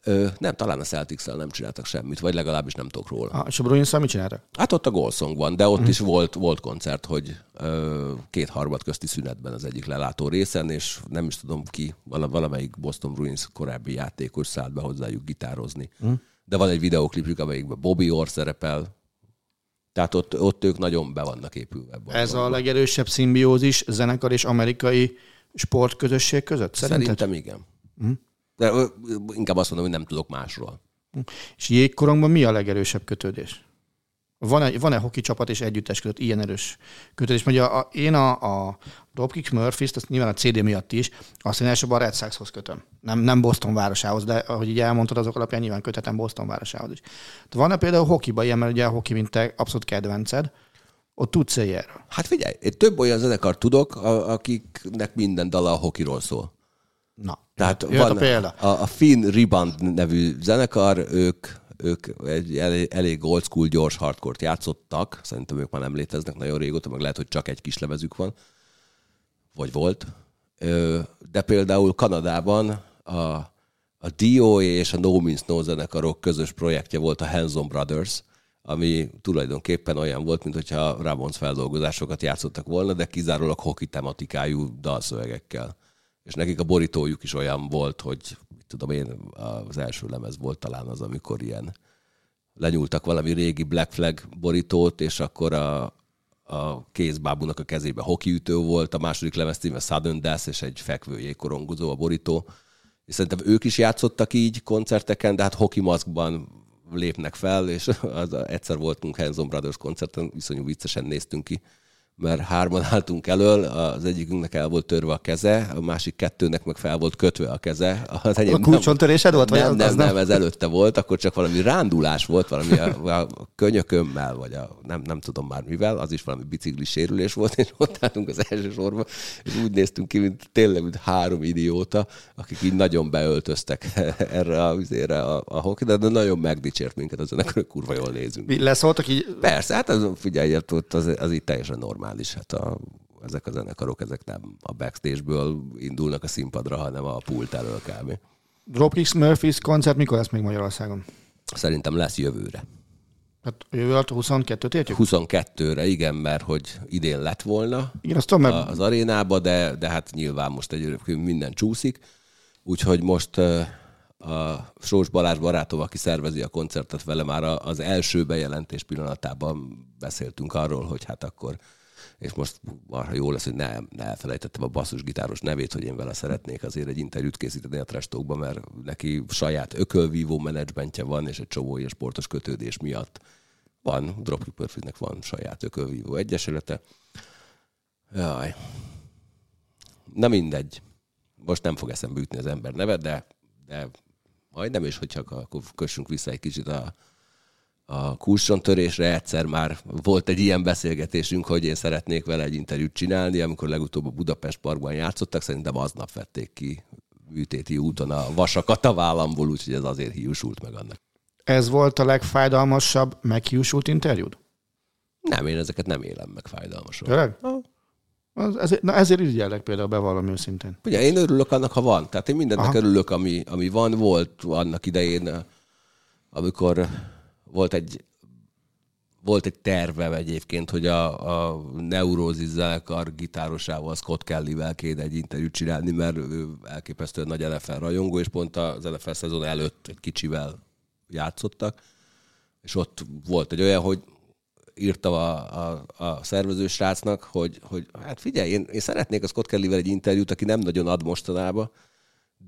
Ö, nem, talán a celtics nem csináltak semmit, vagy legalábbis nem tudok róla. Ah, és a bruins mit csináltak? Hát ott a Golsong van, de ott uh-huh. is volt, volt koncert, hogy ö, két harmad közti szünetben az egyik lelátó részen, és nem is tudom ki, valamelyik Boston Bruins korábbi játékos szállt be hozzájuk gitározni. Uh-huh. De van egy videóklipjük, amelyikben Bobby Orr szerepel, tehát ott, ott ők nagyon be vannak épülve. Ebben Ez a, legerősebb szimbiózis zenekar és amerikai sportközösség között? Szerinted? Szerintem igen. Uh-huh. De inkább azt mondom, hogy nem tudok másról. És jégkorongban mi a legerősebb kötődés? Van-e, van-e hoki csapat és együttes között ilyen erős kötődés? Mert a, a, én a, a Dropkick Murphys-t, azt nyilván a CD miatt is, azt én elsőbb a Red Soxhoz kötöm. Nem, nem Boston városához, de ahogy így elmondtad, azok alapján nyilván köthetem Boston városához is. De van-e például hokiba ilyen, mert ugye a hoki, mint te abszolút kedvenced, ott tudsz -e ilyenről? Hát figyelj, én több olyan zenekar tudok, akiknek minden dala a hokiról szól. Na, Tehát van a, példa. a, a Finn Riband nevű zenekar, ők ők egy elég old school, gyors hardcore játszottak, szerintem ők már nem léteznek nagyon régóta, meg lehet, hogy csak egy kis lemezük van, vagy volt. De például Kanadában a, a DOA és a No Means No zenekarok közös projektje volt a Hanson Brothers, ami tulajdonképpen olyan volt, mint hogyha Ramones feldolgozásokat játszottak volna, de kizárólag hoki tematikájú dalszövegekkel. És nekik a borítójuk is olyan volt, hogy tudom én, az első lemez volt talán az, amikor ilyen lenyúltak valami régi Black Flag borítót, és akkor a, a kézbábúnak a kezébe hokiütő volt, a második lemez címe Southern Death, és egy fekvő jégkorongozó a borító. És szerintem ők is játszottak így koncerteken, de hát hoki maszkban lépnek fel, és az, egyszer voltunk Hanson Brothers koncerten, viszonyú viccesen néztünk ki mert hárman álltunk elől, az egyikünknek el volt törve a keze, a másik kettőnek meg fel volt kötve a keze. Az a kulcsontörésed volt? Vagy nem, nem, nem, ez előtte volt, akkor csak valami rándulás volt, valami a, a könyökömmel, vagy a, nem, nem tudom már mivel, az is valami bicikli sérülés volt, és ott álltunk az első sorban, és úgy néztünk ki, mint tényleg, mint három idióta, akik így nagyon beöltöztek erre a, vizére a, a hoki, de nagyon megdicsért minket, azon kurva jól nézünk. Leszóltak így? Persze, hát az, figyelj, az, az így teljesen normális normális. Hát a, ezek a zenekarok, ezek nem a backstage-ből indulnak a színpadra, hanem a pult elől kb. Dropkicks Murphys koncert mikor lesz még Magyarországon? Szerintem lesz jövőre. Hát jövő alatt 22-t értjük? 22-re, igen, mert hogy idén lett volna igen, azt tudom, mert... az arénába, de, de hát nyilván most egy minden csúszik. Úgyhogy most a Sós Balázs barátom, aki szervezi a koncertet vele, már az első bejelentés pillanatában beszéltünk arról, hogy hát akkor és most marha jó lesz, hogy ne, ne elfelejtettem a basszusgitáros nevét, hogy én vele szeretnék azért egy interjút készíteni a Trestókba, mert neki saját ökölvívó menedzsmentje van, és egy csomó ilyen sportos kötődés miatt van, Dropkick Perfectnek van saját ökölvívó egyesülete. Jaj. Na mindegy. Most nem fog eszembe ütni az ember neve, de, de majd nem is, hogyha akkor kössünk vissza egy kicsit a, a kursontörésre. Egyszer már volt egy ilyen beszélgetésünk, hogy én szeretnék vele egy interjút csinálni, amikor legutóbb a Budapest Parkban játszottak, szerintem aznap vették ki műtéti úton a vasakat a vállamból, úgyhogy ez azért hiúsult meg annak. Ez volt a legfájdalmasabb meghiúsult interjúd? Nem, én ezeket nem élem meg fájdalmasan. Tényleg? Az- Ezért, na ezért ügyellek például bevallom őszintén. Ugye én örülök annak, ha van. Tehát én mindennek Aha. Örülök, ami, ami van. Volt annak idején, amikor volt egy volt egy tervem egyébként, hogy a, a Neurózis zenekar gitárosával, Scott Kellyvel kéne egy interjút csinálni, mert ő elképesztően nagy NFL rajongó, és pont az NFL szezon előtt egy kicsivel játszottak, és ott volt egy olyan, hogy írtam a, a, a szervező srácnak, hogy, hogy hát figyelj, én, én szeretnék a Scott Kellyvel egy interjút, aki nem nagyon ad mostanában,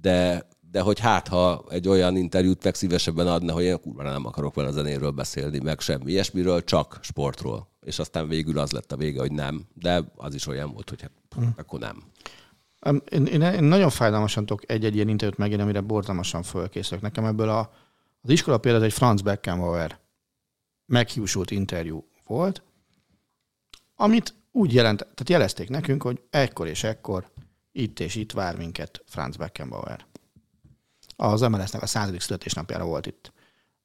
de, de hogy hát, ha egy olyan interjút meg szívesebben adna, hogy én kurva nem akarok vele a zenéről beszélni, meg semmi ilyesmiről, csak sportról. És aztán végül az lett a vége, hogy nem, de az is olyan volt, hogy hát, akkor nem. Em, Én, én, én nagyon fájdalmasan tudok egy-egy ilyen interjút megírni, amire borzalmasan fölkészülök. Nekem ebből a, az iskola például egy Franz Beckenbauer meghiúsult interjú volt, amit úgy jelent, tehát jelezték nekünk, hogy ekkor és ekkor itt és itt vár minket Franz Beckenbauer. Az MLS-nek a századik születésnapjára volt itt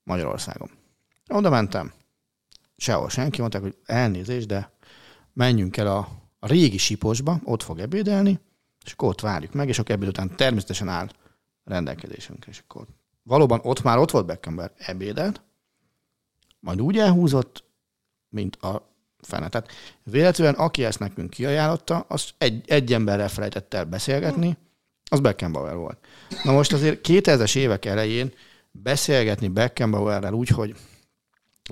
Magyarországon. Oda mentem, sehol senki, mondták, hogy elnézést, de menjünk el a, a régi siposba, ott fog ebédelni, és akkor ott várjuk meg, és akkor ebéd után természetesen áll rendelkezésünkre. És akkor valóban ott már ott volt Beckenbauer ebédelt, majd úgy elhúzott, mint a fene. Tehát véletlenül, aki ezt nekünk kiajánlotta, az egy, egy emberrel felejtett el beszélgetni, az Beckenbauer volt. Na most azért 2000-es évek elején beszélgetni Beckenbauerrel úgy, hogy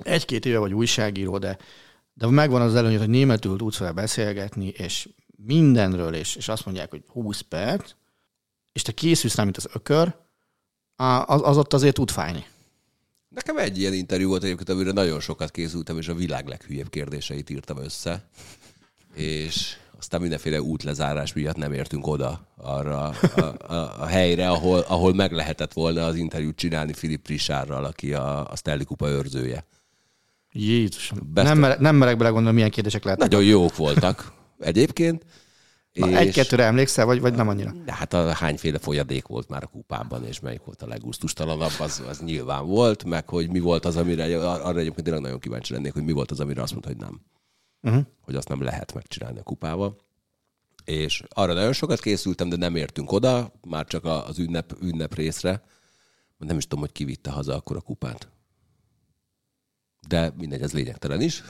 egy-két éve vagy újságíró, de, de megvan az előny, hogy németül tudsz vele beszélgetni, és mindenről, és, és azt mondják, hogy 20 perc, és te készülsz rá, mint az ökör, az, az ott azért tud fájni. Nekem egy ilyen interjú volt egyébként, amire nagyon sokat készültem, és a világ leghülyebb kérdéseit írtam össze. És aztán mindenféle útlezárás miatt nem értünk oda arra a, a, a helyre, ahol, ahol meg lehetett volna az interjút csinálni Filip Risárral, aki a, a Stanley Kupa őrzője. Jézusom. Best- Nem, mere, nem merek belegondolni, milyen kérdések lehetnek. Nagyon jók voltak egyébként. Na, Egy-kettőre emlékszel, vagy, vagy nem annyira? De hát a hányféle folyadék volt már a kupában, és melyik volt a leggusztustalanabb, az, az nyilván volt, meg hogy mi volt az, amire, arra egyébként tényleg nagyon kíváncsi lennék, hogy mi volt az, amire azt mondta, hogy nem. Uh-huh. Hogy azt nem lehet megcsinálni a kupával. És arra nagyon sokat készültem, de nem értünk oda, már csak az ünnep, ünnep részre. Nem is tudom, hogy kivitte haza akkor a kupát. De mindegy, ez lényegtelen is.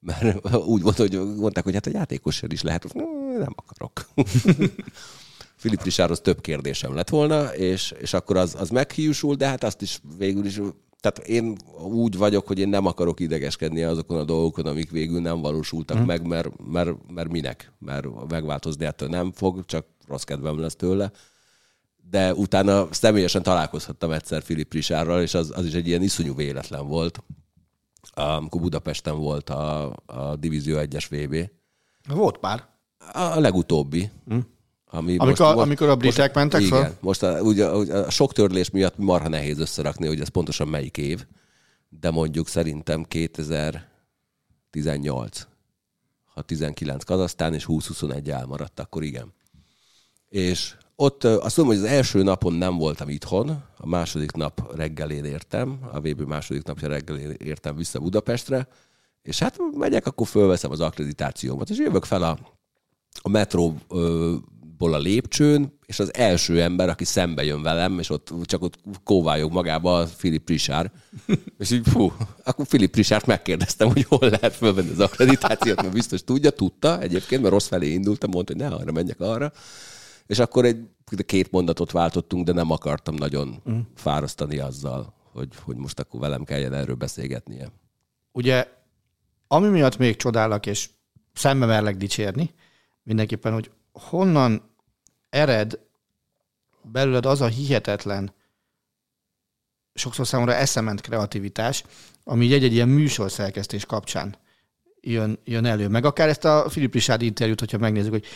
Mert úgy volt, hogy mondták, hogy hát a játékossal is lehet. "Mm, Nem akarok. Filip Richardhoz több kérdésem lett volna, és, és akkor az, az meghiúsul, de hát azt is végül is, tehát én úgy vagyok, hogy én nem akarok idegeskedni azokon a dolgokon, amik végül nem valósultak hmm. meg, mert, mert, mert minek? Mert megváltozni ettől nem fog, csak rossz kedvem lesz tőle. De utána személyesen találkozhattam egyszer Filip Richardral, és az, az is egy ilyen iszonyú véletlen volt. Amikor Budapesten volt a, a Divízió 1-es VB. Volt pár. A legutóbbi. Hm? Ami Amikor- amikor a britek mentek igen, föl? Most a, ugye, a, a sok törlés miatt marha nehéz összerakni, hogy ez pontosan melyik év, de mondjuk szerintem 2018. Ha 19 Kazasztán és 20-21 elmaradt, akkor igen. És ott azt mondom, hogy az első napon nem voltam itthon, a második nap reggelén értem, a VB második napja reggelén értem vissza Budapestre, és hát megyek, akkor fölveszem az akkreditációmat, és jövök fel a, a metróból a lépcsőn, és az első ember, aki szembe jön velem, és ott csak ott kóvályog magába a Philip Richard. És így, fú, akkor Philip Richard megkérdeztem, hogy hol lehet fölvenni az akkreditációt, mert biztos tudja, tudta egyébként, mert rossz felé indultam, mondta, hogy ne arra menjek arra. És akkor egy két mondatot váltottunk, de nem akartam nagyon mm. fárasztani azzal, hogy, hogy most akkor velem kelljen erről beszélgetnie. Ugye, ami miatt még csodálak, és szembe merlek dicsérni, mindenképpen, hogy honnan ered belőled az a hihetetlen, sokszor számomra eszement kreativitás, ami egy-egy ilyen műsorszerkesztés kapcsán jön, jön elő. Meg akár ezt a Filip Richard interjút, hogyha megnézzük, hogy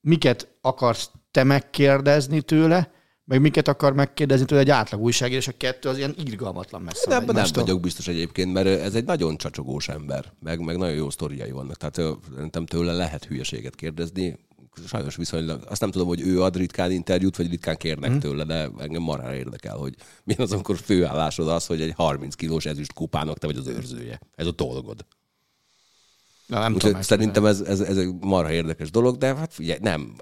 miket akarsz te megkérdezni tőle, meg miket akar megkérdezni tőle egy átlag újságíró, és a kettő az ilyen irgalmatlan messze. De ebben nem vagyok biztos egyébként, mert ez egy nagyon csacsogós ember, meg, meg nagyon jó sztoriai vannak. Tehát szerintem tőle lehet hülyeséget kérdezni, sajnos viszonylag, azt nem tudom, hogy ő ad ritkán interjút, vagy ritkán kérnek hmm. tőle, de engem marhára érdekel, hogy milyen az, amikor főállásod az, hogy egy 30 kilós ezüst kupának te vagy az őrzője. Ez a dolgod. Na, nem tudom, szerintem ez, ez, ez egy marha érdekes dolog, de hát figyelj, nem.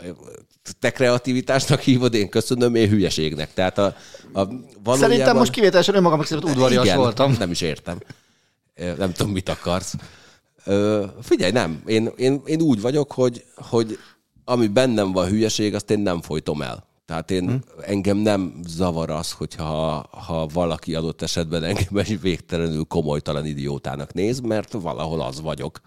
Te kreativitásnak hívod, én köszönöm, én hülyeségnek. Tehát a, a valójában... Szerintem most kivételesen önmagam szerint udvarias Igen, voltam. Nem is értem. Nem tudom, mit akarsz. Figyelj, nem. Én, én, én úgy vagyok, hogy, hogy ami bennem van hülyeség, azt én nem folytom el. Tehát én, hmm. engem nem zavar az, hogyha ha valaki adott esetben engem egy végtelenül komolytalan idiótának néz, mert valahol az vagyok.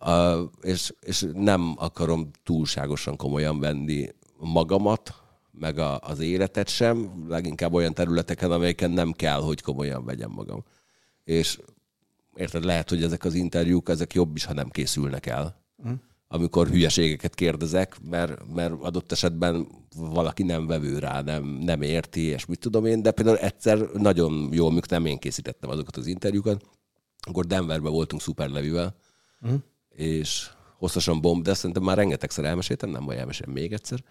Uh, és, és nem akarom túlságosan komolyan venni magamat, meg a, az életet sem, leginkább olyan területeken, amelyeken nem kell, hogy komolyan vegyem magam. És érted, lehet, hogy ezek az interjúk, ezek jobb is, ha nem készülnek el. Mm amikor hülyeségeket kérdezek, mert, mert adott esetben valaki nem vevő rá, nem, nem érti, és mit tudom én, de például egyszer nagyon jól, amikor nem én készítettem azokat az interjúkat, akkor Denverben voltunk szuperlevivel, mm. és hosszasan bomb, de szerintem már rengetegszer elmeséltem, nem vagy elmesélem még egyszer,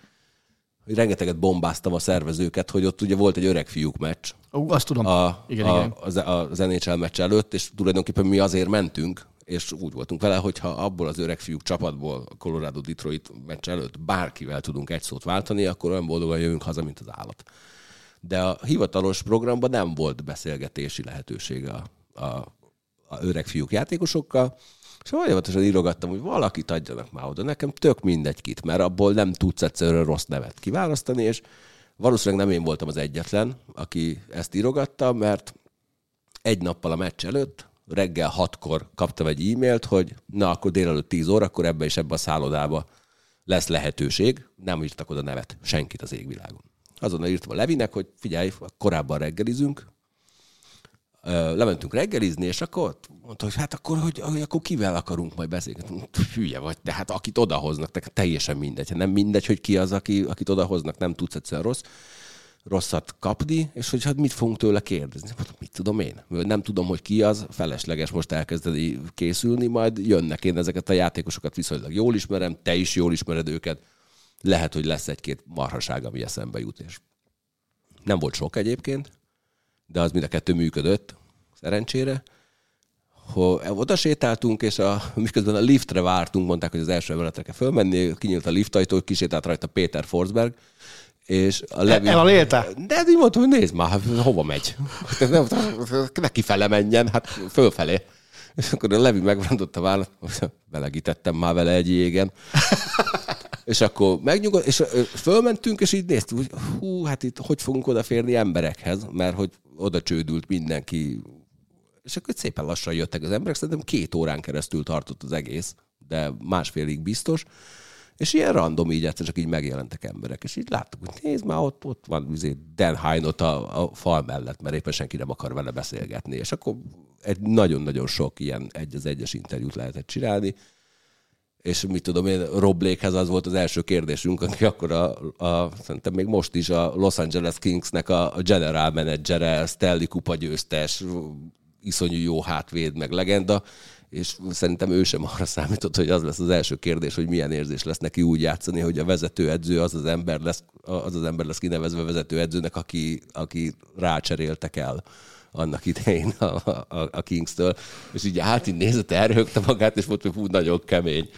hogy rengeteget bombáztam a szervezőket, hogy ott ugye volt egy öreg fiúk meccs. Ó, azt tudom. A, igen, a, igen. Az, az NHL meccs előtt, és tulajdonképpen mi azért mentünk, és úgy voltunk vele, hogy ha abból az öreg fiúk csapatból a Colorado Detroit meccs előtt bárkivel tudunk egy szót váltani, akkor olyan boldogan jövünk haza, mint az állat. De a hivatalos programban nem volt beszélgetési lehetőség a, a, a öreg fiúk játékosokkal, és folyamatosan írogattam, hogy valakit adjanak már oda. Nekem tök mindegy kit, mert abból nem tudsz egyszerűen rossz nevet kiválasztani, és valószínűleg nem én voltam az egyetlen, aki ezt írogatta, mert egy nappal a meccs előtt reggel hatkor kaptam egy e-mailt, hogy na, akkor délelőtt 10 óra, akkor ebbe és ebbe a szállodába lesz lehetőség. Nem írtak oda nevet, senkit az égvilágon. Azonnal írtam a Levinek, hogy figyelj, korábban reggelizünk, lementünk reggelizni, és akkor mondta, hogy hát akkor, hogy, hogy akkor kivel akarunk majd beszélgetni. Hülye vagy, de hát akit odahoznak, teljesen mindegy. Nem mindegy, hogy ki az, aki, akit odahoznak, nem tudsz egyszerűen rossz rosszat kapni, és hogy hát mit fogunk tőle kérdezni. Hát, mit tudom én? Nem tudom, hogy ki az, felesleges most elkezdeni készülni, majd jönnek én ezeket a játékosokat viszonylag jól ismerem, te is jól ismered őket. Lehet, hogy lesz egy-két marhaság, ami eszembe jut, és nem volt sok egyébként, de az mind a kettő működött, szerencsére. Hogy oda sétáltunk, és a, miközben a liftre vártunk, mondták, hogy az első emeletre kell fölmenni, kinyílt a liftajtó, kisétált rajta Péter Forsberg, és a Levi... El a léte? De így mondtam, hogy nézd már, hova megy? Neki fele menjen, hát fölfelé. És akkor a Levi megrontott a vállat, belegítettem már vele egy jégen. és akkor megnyugodt, és fölmentünk, és így néztük, hogy hú, hát itt hogy fogunk odaférni emberekhez, mert hogy oda csődült mindenki. És akkor szépen lassan jöttek az emberek, szerintem két órán keresztül tartott az egész, de másfélig biztos. És ilyen random így egyszer csak így megjelentek emberek, és így láttuk, hogy nézd már, ott, ott van izé Dan Hine a, a fal mellett, mert éppen senki nem akar vele beszélgetni. És akkor egy nagyon-nagyon sok ilyen egy az egyes interjút lehetett csinálni, és mit tudom én, Rob Blakehez az volt az első kérdésünk, aki akkor a, a szerintem még most is a Los Angeles Kingsnek a, a general menedzsere, Stanley Kupa győztes, iszonyú jó hátvéd, meg legenda, és szerintem ő sem arra számított, hogy az lesz az első kérdés, hogy milyen érzés lesz neki úgy játszani, hogy a vezetőedző az az ember lesz, az az ember lesz kinevezve vezetőedzőnek, aki, aki rácseréltek el annak idején a, a, a Kings-től, és így hát így nézett, elrögte magát, és mondta, hogy hú, nagyon kemény.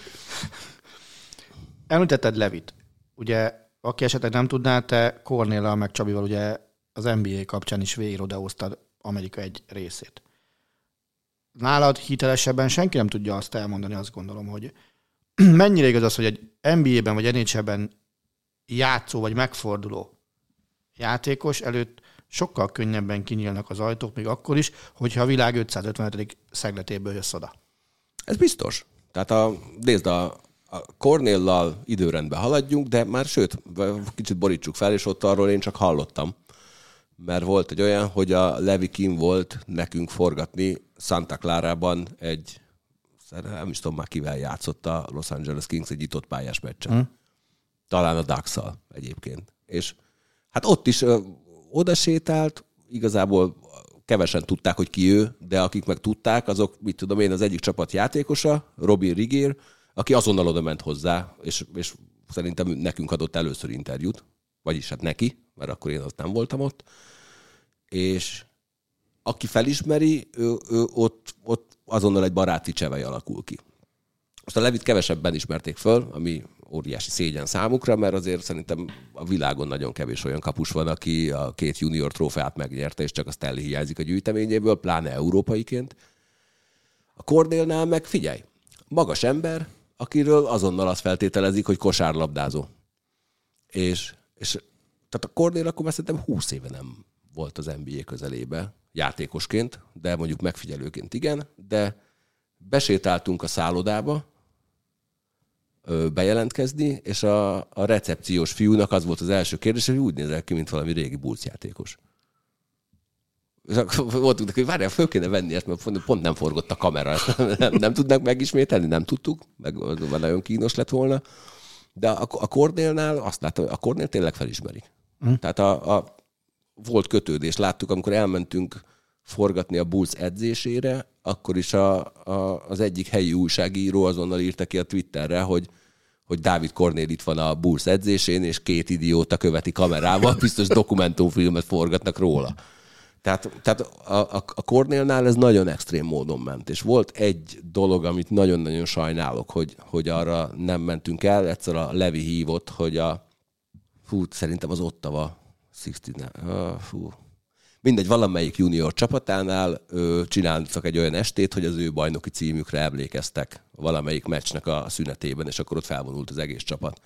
Említetted Levit. Ugye, aki esetleg nem tudná, te Kornéllal meg Csabival ugye az NBA kapcsán is végig Amerika egy részét nálad hitelesebben senki nem tudja azt elmondani, azt gondolom, hogy mennyire igaz az, hogy egy NBA-ben vagy NHL-ben játszó vagy megforduló játékos előtt sokkal könnyebben kinyílnak az ajtók, még akkor is, hogyha a világ 555. szegletéből jössz oda. Ez biztos. Tehát a, nézd, a, a Cornéllal időrendben haladjunk, de már sőt, kicsit borítsuk fel, és ott arról én csak hallottam. Mert volt egy olyan, hogy a Levi Kim volt nekünk forgatni Santa Clara-ban egy, nem is tudom már kivel játszott a Los Angeles Kings egy itott pályás meccsen. Hmm. Talán a dax egyébként. És hát ott is ö, oda sétált, igazából kevesen tudták, hogy ki ő, de akik meg tudták, azok, mit tudom én, az egyik csapat játékosa, Robin Rigér, aki azonnal oda ment hozzá, és, és szerintem nekünk adott először interjút, vagyis hát neki, mert akkor én azt nem voltam ott, és aki felismeri, ő, ő ott, ott azonnal egy baráti csevej alakul ki. Most a Levit kevesebben ismerték föl, ami óriási szégyen számukra, mert azért szerintem a világon nagyon kevés olyan kapus van, aki a két junior trófeát megnyerte, és csak a Stanley hiányzik a gyűjteményéből, pláne európaiként. A Cornélnál meg figyelj, magas ember, akiről azonnal azt feltételezik, hogy kosárlabdázó. És, és tehát a Cornél akkor már szerintem 20 éve nem volt az NBA közelébe játékosként, de mondjuk megfigyelőként igen, de besétáltunk a szállodába, bejelentkezni, és a, a recepciós fiúnak az volt az első kérdés, hogy úgy nézel ki, mint valami régi bulc játékos. És akkor voltunk neki, hogy várjál, föl kéne venni ezt, mert pont nem forgott a kamera. nem, nem tudnak megismételni, nem tudtuk, meg nagyon kínos lett volna. De a, a Cornélnál azt láttam, a Cornél tényleg felismeri. Hm. Tehát a, a, volt kötődés. Láttuk, amikor elmentünk forgatni a Bulls edzésére, akkor is a, a, az egyik helyi újságíró azonnal írta ki a Twitterre, hogy hogy Dávid Kornél itt van a Bulls edzésén, és két idióta követi kamerával, biztos dokumentumfilmet forgatnak róla. Tehát, tehát a, a, a Kornélnál ez nagyon extrém módon ment, és volt egy dolog, amit nagyon-nagyon sajnálok, hogy, hogy arra nem mentünk el. Egyszer a Levi hívott, hogy a fú, szerintem az Ottawa 69, uh, fú, mindegy, valamelyik junior csapatánál ő, csináltak egy olyan estét, hogy az ő bajnoki címükre emlékeztek valamelyik meccsnek a szünetében, és akkor ott felvonult az egész csapat.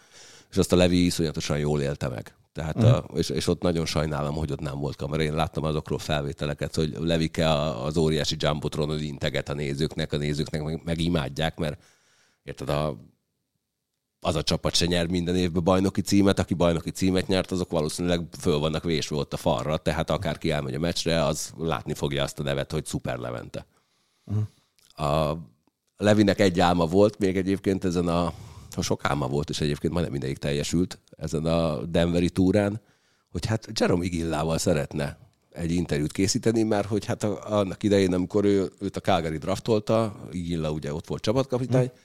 És azt a Levi iszonyatosan jól élte meg. Tehát uh-huh. a, és, és, ott nagyon sajnálom, hogy ott nem volt kamera. Én láttam azokról felvételeket, hogy Levike az óriási jumbotron integet a nézőknek, a nézőknek meg, meg imádják, mert érted, a az a csapat se nyer minden évben bajnoki címet, aki bajnoki címet nyert, azok valószínűleg föl vannak vésve ott a falra, tehát akárki elmegy a meccsre, az látni fogja azt a nevet, hogy Szuper Levente. Uh-huh. A Levinek egy álma volt még egyébként ezen a, ha sok álma volt, és egyébként majdnem mindegyik teljesült ezen a Denveri túrán, hogy hát Jerome Igillával szeretne egy interjút készíteni, mert hogy hát annak idején, amikor ő, őt a Calgary draftolta, Igilla ugye ott volt csapatkapitány, uh-huh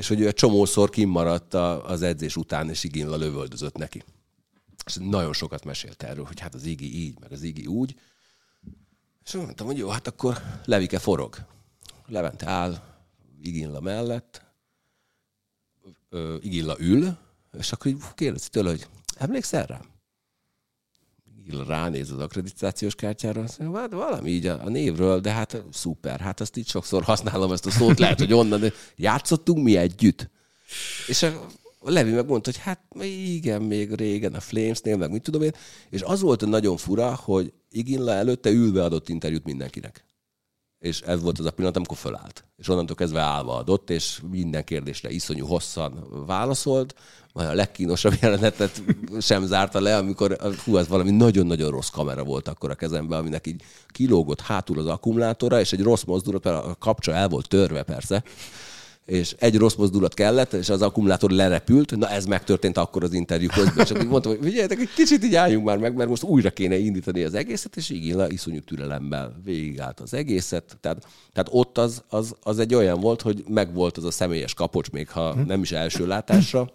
és hogy ő egy csomószor kimaradt az edzés után, és Iginla lövöldözött neki. És nagyon sokat mesélt erről, hogy hát az Igi így, meg az Igi úgy. És mondtam, hogy jó, hát akkor Levike forog. Levente áll Iginla mellett, Igilla ül, és akkor így kérdezi tőle, hogy emlékszel rám? Ránéz az akkreditációs kártyára, azt mondja, hát valami így a, a névről, de hát szuper, hát azt így sokszor használom ezt a szót, lehet, hogy onnan de játszottunk mi együtt. És a Levi megmondta, hogy hát igen, még régen a Flamesnél, meg mit tudom én, és az volt nagyon fura, hogy Iginla előtte ülve adott interjút mindenkinek. És ez volt az a pillanat, amikor fölállt. És onnantól kezdve állva adott, és minden kérdésre iszonyú hosszan válaszolt, majd a legkínosabb jelenetet sem zárta le, amikor hú, ez valami nagyon-nagyon rossz kamera volt akkor a kezemben, aminek így kilógott hátul az akkumulátora, és egy rossz mozdulat, mert a kapcsa el volt törve persze, és egy rossz mozdulat kellett, és az akkumulátor lerepült, na ez megtörtént akkor az interjú közben, és akkor mondtam, hogy figyeljetek, egy kicsit így álljunk már meg, mert most újra kéne indítani az egészet, és így Illa iszonyú türelemmel végigállt az egészet. Tehát, tehát ott az, az, az, egy olyan volt, hogy megvolt az a személyes kapocs, még ha nem is első látásra,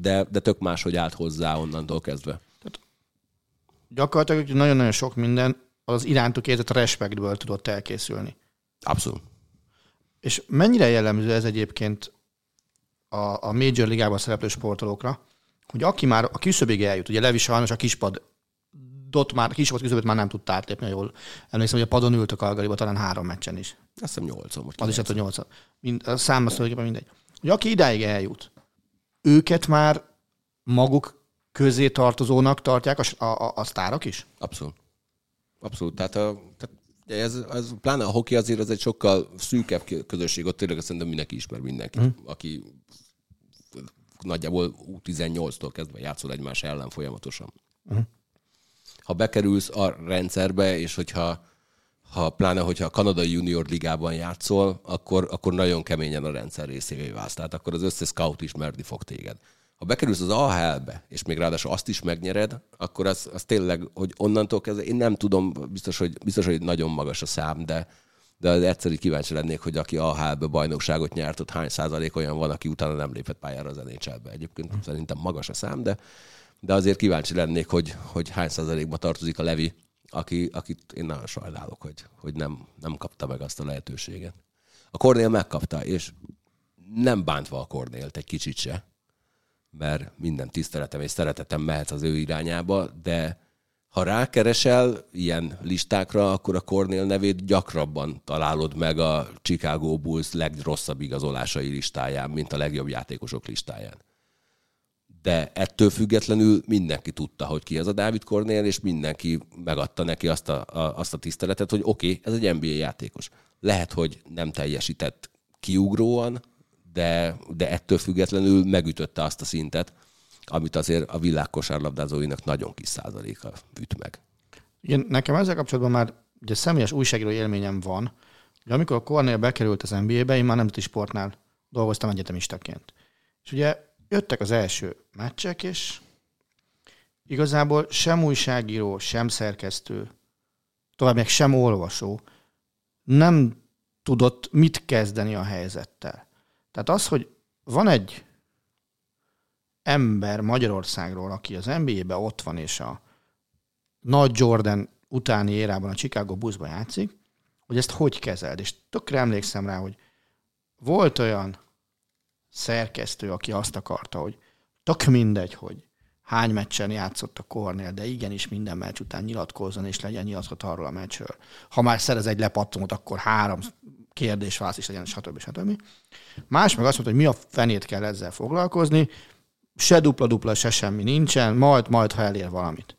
de, de tök hogy állt hozzá onnantól kezdve. Tehát gyakorlatilag nagyon-nagyon sok minden az irántuk érzett respektből tudott elkészülni. Abszolút. És mennyire jellemző ez egyébként a, a Major Ligában szereplő sportolókra, hogy aki már a küszöbig eljut, ugye Levi sajnos a kispad dot már, kispad küszöböt már nem tudta átlépni, jól emlékszem, hogy a padon ült a Kalgariba talán három meccsen is. Azt hiszem nyolcon. Az is, hát, hogy nyolcon. Mind, a szám az mindegy. Hogy aki idáig eljut, őket már maguk közé tartozónak tartják a, a, a sztárok is? Abszolút. Abszolút. Tehát, a, tehát De ez, ez, pláne a hoki azért az egy sokkal szűkebb közösség, ott tényleg szerintem mindenki ismer mindenkit, hmm. aki nagyjából U18-tól kezdve játszol egymás ellen folyamatosan. Hmm. Ha bekerülsz a rendszerbe, és hogyha ha pláne, hogyha a kanadai junior ligában játszol, akkor, akkor nagyon keményen a rendszer részévé válsz. Tehát akkor az összes scout ismerni fog téged. Ha bekerülsz az AHL-be, és még ráadásul azt is megnyered, akkor az, az tényleg, hogy onnantól kezdve, én nem tudom, biztos, hogy, biztos, hogy nagyon magas a szám, de, de az egyszerű kíváncsi lennék, hogy aki AHL-be bajnokságot nyert, ott hány százalék olyan van, aki utána nem lépett pályára az NHL-be. Egyébként hmm. szerintem magas a szám, de, de azért kíváncsi lennék, hogy, hogy hány százalékba tartozik a Levi aki, akit én nagyon sajnálok, hogy, hogy nem, nem kapta meg azt a lehetőséget. A Kornél megkapta, és nem bántva a Kornélt egy kicsit se, mert minden tiszteletem és szeretetem mehet az ő irányába, de ha rákeresel ilyen listákra, akkor a Kornél nevét gyakrabban találod meg a Chicago Bulls legrosszabb igazolásai listáján, mint a legjobb játékosok listáján de ettől függetlenül mindenki tudta, hogy ki az a Dávid Kornél, és mindenki megadta neki azt a, a, azt a tiszteletet, hogy oké, okay, ez egy NBA játékos. Lehet, hogy nem teljesített kiugróan, de, de ettől függetlenül megütötte azt a szintet, amit azért a világ kosárlabdázóinak nagyon kis százaléka üt meg. Igen, nekem ezzel kapcsolatban már ugye személyes újságíró élményem van, hogy amikor a Kornél bekerült az NBA-be, én már nemzeti sportnál dolgoztam egyetemistaként. És ugye jöttek az első meccsek, és igazából sem újságíró, sem szerkesztő, tovább még sem olvasó nem tudott mit kezdeni a helyzettel. Tehát az, hogy van egy ember Magyarországról, aki az NBA-be ott van, és a nagy Jordan utáni érában a Chicago Bullsban játszik, hogy ezt hogy kezeld. És tökre emlékszem rá, hogy volt olyan szerkesztő, aki azt akarta, hogy tök mindegy, hogy hány meccsen játszott a Kornél, de igenis minden meccs után nyilatkozzon, és legyen nyilatkozat arról a meccsről. Ha már szerez egy lepattomot, akkor három kérdés válasz is legyen, stb. stb. Más meg azt mondta, hogy mi a fenét kell ezzel foglalkozni, se dupla-dupla, se semmi nincsen, majd, majd, ha elér valamit.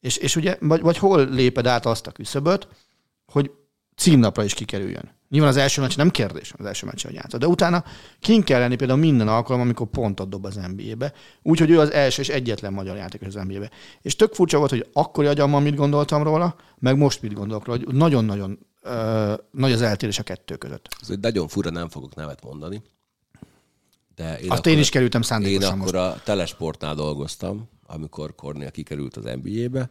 És, és ugye, vagy, vagy hol léped át azt a küszöböt, hogy címnapra is kikerüljön. Nyilván az első meccs nem kérdés, az első meccs, hogy játszott. De utána kint kell lenni például minden alkalom, amikor pontot dob az NBA-be. Úgyhogy ő az első és egyetlen magyar játékos az NBA-be. És tök furcsa volt, hogy akkori agyammal mit gondoltam róla, meg most mit gondolok róla, hogy nagyon-nagyon uh, nagy az eltérés a kettő között. Ez egy nagyon fura, nem fogok nevet mondani. De én Azt én is kerültem szándékosan Én akkor most. a Telesportnál dolgoztam, amikor Kornél kikerült az NBA-be,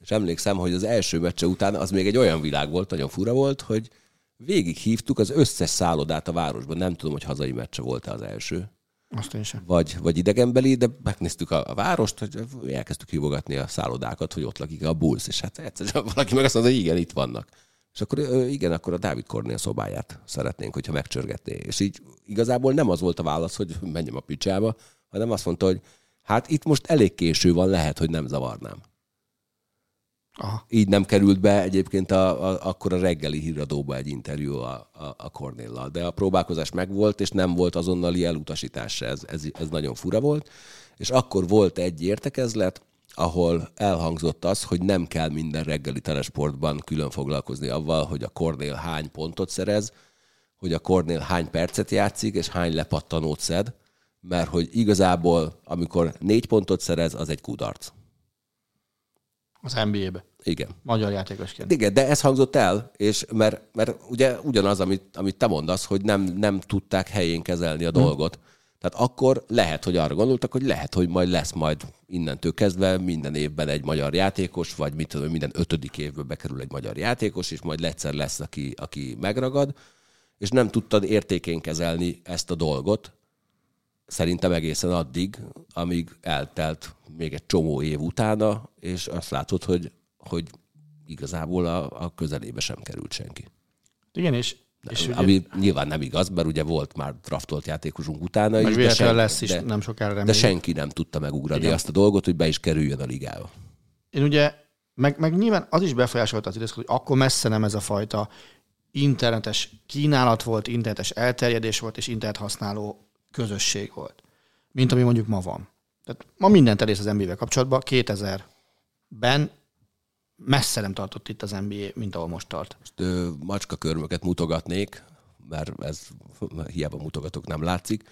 és emlékszem, hogy az első meccse után az még egy olyan világ volt, nagyon fura volt, hogy végig hívtuk az összes szállodát a városban. Nem tudom, hogy hazai meccse volt-e az első. Azt én sem. Vagy, vagy idegenbeli, de megnéztük a, a várost, hogy elkezdtük hívogatni a szállodákat, hogy ott lakik a Bulls, és hát egyszerűen valaki meg azt mondta, hogy igen, itt vannak. És akkor igen, akkor a Dávid Kornél szobáját szeretnénk, hogyha megcsörgetné. És így igazából nem az volt a válasz, hogy menjem a picsába, hanem azt mondta, hogy hát itt most elég késő van, lehet, hogy nem zavarnám. Aha. Így nem került be egyébként a, a, akkor a reggeli híradóba egy interjú a, a, a Cornéllal. De a próbálkozás megvolt, és nem volt azonnali elutasítás. Ez, ez, ez nagyon fura volt. És akkor volt egy értekezlet, ahol elhangzott az, hogy nem kell minden reggeli telesportban külön foglalkozni avval, hogy a Cornél hány pontot szerez, hogy a Cornél hány percet játszik, és hány lepattanót szed, mert hogy igazából, amikor négy pontot szerez, az egy kudarc. Az NBA-be. Igen. Magyar játékosként. Igen, de ez hangzott el, és mert, mert ugye ugyanaz, amit, amit te mondasz, hogy nem, nem tudták helyén kezelni a hmm. Tehát akkor lehet, hogy arra gondoltak, hogy lehet, hogy majd lesz majd innentől kezdve minden évben egy magyar játékos, vagy mit tudom, minden ötödik évben bekerül egy magyar játékos, és majd egyszer lesz, aki, aki megragad, és nem tudtad értékén kezelni ezt a dolgot, szerintem egészen addig, amíg eltelt még egy csomó év utána, és azt látod, hogy, hogy igazából a, a közelébe sem került senki. Igen, és és ugye, ami nyilván nem igaz, mert ugye volt már draftolt játékosunk utána is. De, lesz is, de, nem sokára De senki nem tudta megugrani Igen. azt a dolgot, hogy be is kerüljön a ligába. Én ugye, meg, meg nyilván az is befolyásolta az időszakot, hogy akkor messze nem ez a fajta internetes kínálat volt, internetes elterjedés volt, és internet használó közösség volt, mint ami mondjuk ma van. Tehát ma mindent elész az NBA-vel kapcsolatban. 2000-ben messze nem tartott itt az NBA, mint ahol most tart. Most ö, macska körmöket mutogatnék, mert ez hiába mutogatok, nem látszik.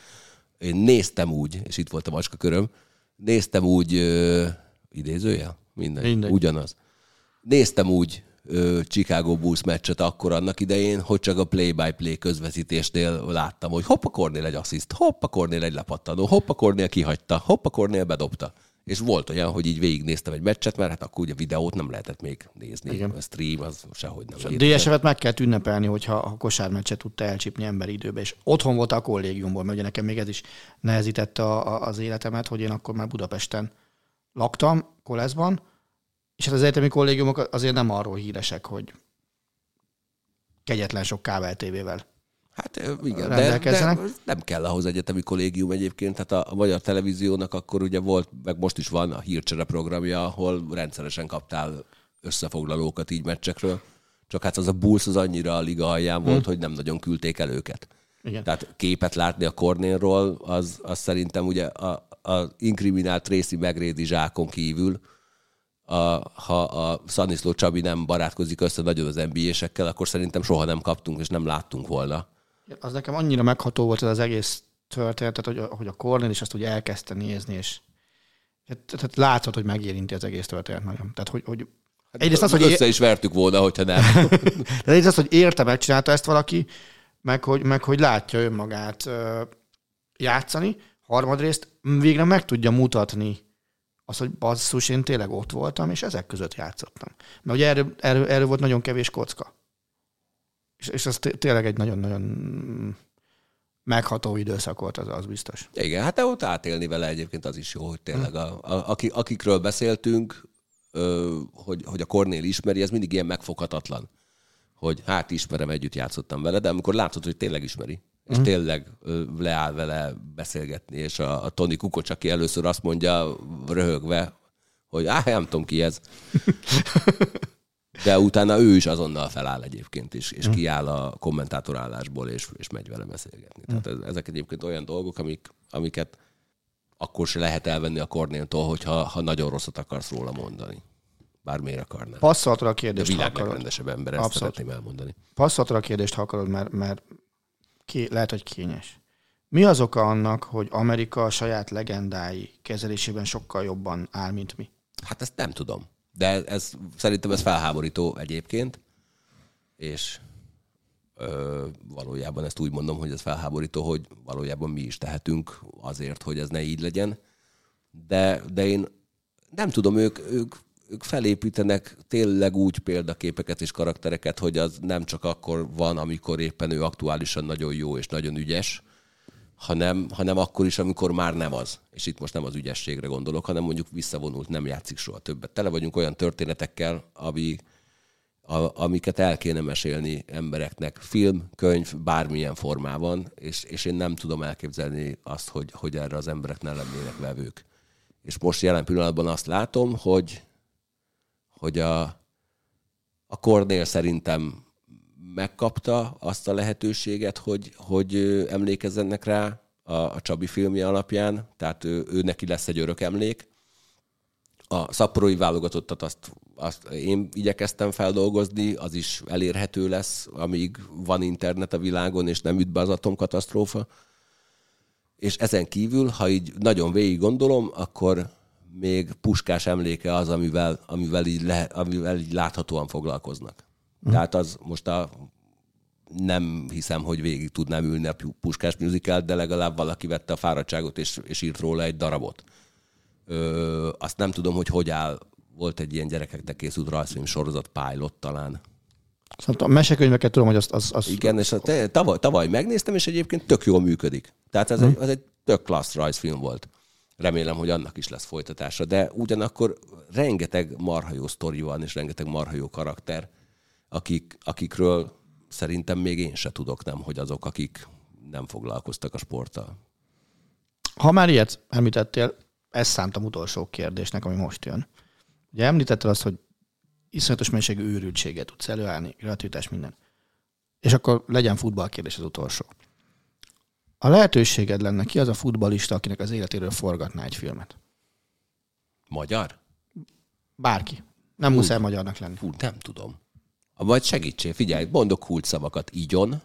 Én néztem úgy, és itt volt a macska köröm, néztem úgy, ö, idézője? Minden, Mindegy. ugyanaz. Néztem úgy ö, Chicago Bulls meccset akkor annak idején, hogy csak a play-by-play közvetítésnél láttam, hogy hoppa Cornél egy assziszt, hoppa Cornél egy lepattanó, hoppa Cornél kihagyta, hoppa Cornél bedobta. És volt olyan, hogy így végignéztem egy meccset, mert hát akkor ugye videót nem lehetett még nézni. Igen. A stream az sehogy nem. A. DSF-et meg kell ünnepelni, hogyha a kosármeccset tudta elcsípni emberi időbe, és otthon volt a kollégiumból, mert ugye nekem még ez is nehezítette a, a, az életemet, hogy én akkor már Budapesten laktam, Koleszban, és hát az egyetemi kollégiumok azért nem arról híresek, hogy kegyetlen sok kábel tévével. Hát igen, de, de nem kell ahhoz egyetemi kollégium egyébként. Hát a, a magyar televíziónak akkor ugye volt, meg most is van a hírcsere programja, ahol rendszeresen kaptál összefoglalókat így meccsekről. Csak hát az a Bulls az annyira a liga alján volt, hogy nem nagyon küldték el őket. Igen. Tehát képet látni a Cornélról, az, az szerintem ugye a, a inkriminált Tracy McGrady zsákon kívül, a, ha a Szaniszló Csabi nem barátkozik össze nagyon az NBA-sekkel, akkor szerintem soha nem kaptunk és nem láttunk volna. Az nekem annyira megható volt ez az egész történet, tehát, hogy, hogy a Cornél is azt ugye elkezdte nézni, és hát, tehát látszott, hogy megérinti az egész történet nagyon. Tehát, hogy, hogy egyrészt az, hogy, Össze is vertük volna, hogyha nem. de egyrészt az, hogy érte, megcsinálta ezt valaki, meg hogy, meg hogy látja önmagát játszani, harmadrészt végre meg tudja mutatni az, hogy basszus, én tényleg ott voltam, és ezek között játszottam. Mert ugye erről, erről, erről volt nagyon kevés kocka. És, és té- tényleg egy nagyon-nagyon megható időszak volt, az, az biztos. Igen, hát ott átélni vele egyébként az is jó, hogy tényleg a, a, aki, akikről beszéltünk, ö, hogy, hogy a Kornél ismeri, ez mindig ilyen megfoghatatlan. Hogy hát ismerem, együtt játszottam vele, de amikor látod, hogy tényleg ismeri, és Mhm. tényleg ö, leáll vele beszélgetni, és a, a Tony Kukoc, aki először azt mondja röhögve, hogy á, nem tudom ki ez. De utána ő is azonnal feláll egyébként, és, és kiáll a kommentátor állásból, és, és megy vele beszélgetni. Tehát ez, ezek egyébként olyan dolgok, amik, amiket akkor se lehet elvenni a Kornéltól, hogyha ha nagyon rosszat akarsz róla mondani. Bármiért akarnál. Passzoltad a De kérdést, ha világ akarod. legrendesebb ember, ezt Abszolút. szeretném elmondani. Passzoltad a kérdést, ha akarod, mert, mert ké, lehet, hogy kényes. Mi az oka annak, hogy Amerika a saját legendái kezelésében sokkal jobban áll, mint mi? Hát ezt nem tudom. De ez, szerintem ez felháborító egyébként, és ö, valójában ezt úgy mondom, hogy ez felháborító, hogy valójában mi is tehetünk azért, hogy ez ne így legyen. De, de én nem tudom, ők, ők, ők felépítenek tényleg úgy példaképeket és karaktereket, hogy az nem csak akkor van, amikor éppen ő aktuálisan nagyon jó és nagyon ügyes, hanem, hanem akkor is, amikor már nem az. És itt most nem az ügyességre gondolok, hanem mondjuk visszavonult, nem játszik soha többet. Tele vagyunk olyan történetekkel, ami, a, amiket el kéne mesélni embereknek, film, könyv, bármilyen formában, és, és én nem tudom elképzelni azt, hogy, hogy erre az emberek ne lennének vevők. És most jelen pillanatban azt látom, hogy, hogy a, a Cornél szerintem megkapta azt a lehetőséget, hogy, hogy emlékezzenek rá a, a Csabi filmje alapján, tehát ő, ő neki lesz egy örök emlék. A szaporói válogatottat azt, azt én igyekeztem feldolgozni, az is elérhető lesz, amíg van internet a világon, és nem üt be az atomkatasztrófa. És ezen kívül, ha így nagyon végig gondolom, akkor még puskás emléke az, amivel, amivel, így, le, amivel így láthatóan foglalkoznak. Tehát az most a nem hiszem, hogy végig tudnám ülni a Puskás musical de legalább valaki vette a fáradtságot és, és írt róla egy darabot. Ö, azt nem tudom, hogy hogy áll. Volt egy ilyen gyerekeknek készült rajzfilm sorozat Pilot talán. Szóval a mesekönyveket tudom, hogy azt... Az, az Igen, és a, te, tavaly, tavaly megnéztem, és egyébként tök jól működik. Tehát ez, egy, ez egy tök klassz rajzfilm volt. Remélem, hogy annak is lesz folytatása, de ugyanakkor rengeteg marha jó sztori van, és rengeteg marha jó karakter, akik, akikről szerintem még én se tudok, nem, hogy azok, akik nem foglalkoztak a sporttal. Ha már ilyet említettél, ezt szántam utolsó kérdésnek, ami most jön. Ugye említetted azt, hogy iszonyatos mennyiségű őrültséget tudsz előállni, gratuitás, minden. És akkor legyen futballkérdés az utolsó. A lehetőséged lenne, ki az a futballista, akinek az életéről forgatná egy filmet? Magyar? Bárki. Nem muszáj magyarnak lenni. Hú, nem tudom. Vagy segítsél, figyelj, mondok kult szavakat. Igyon.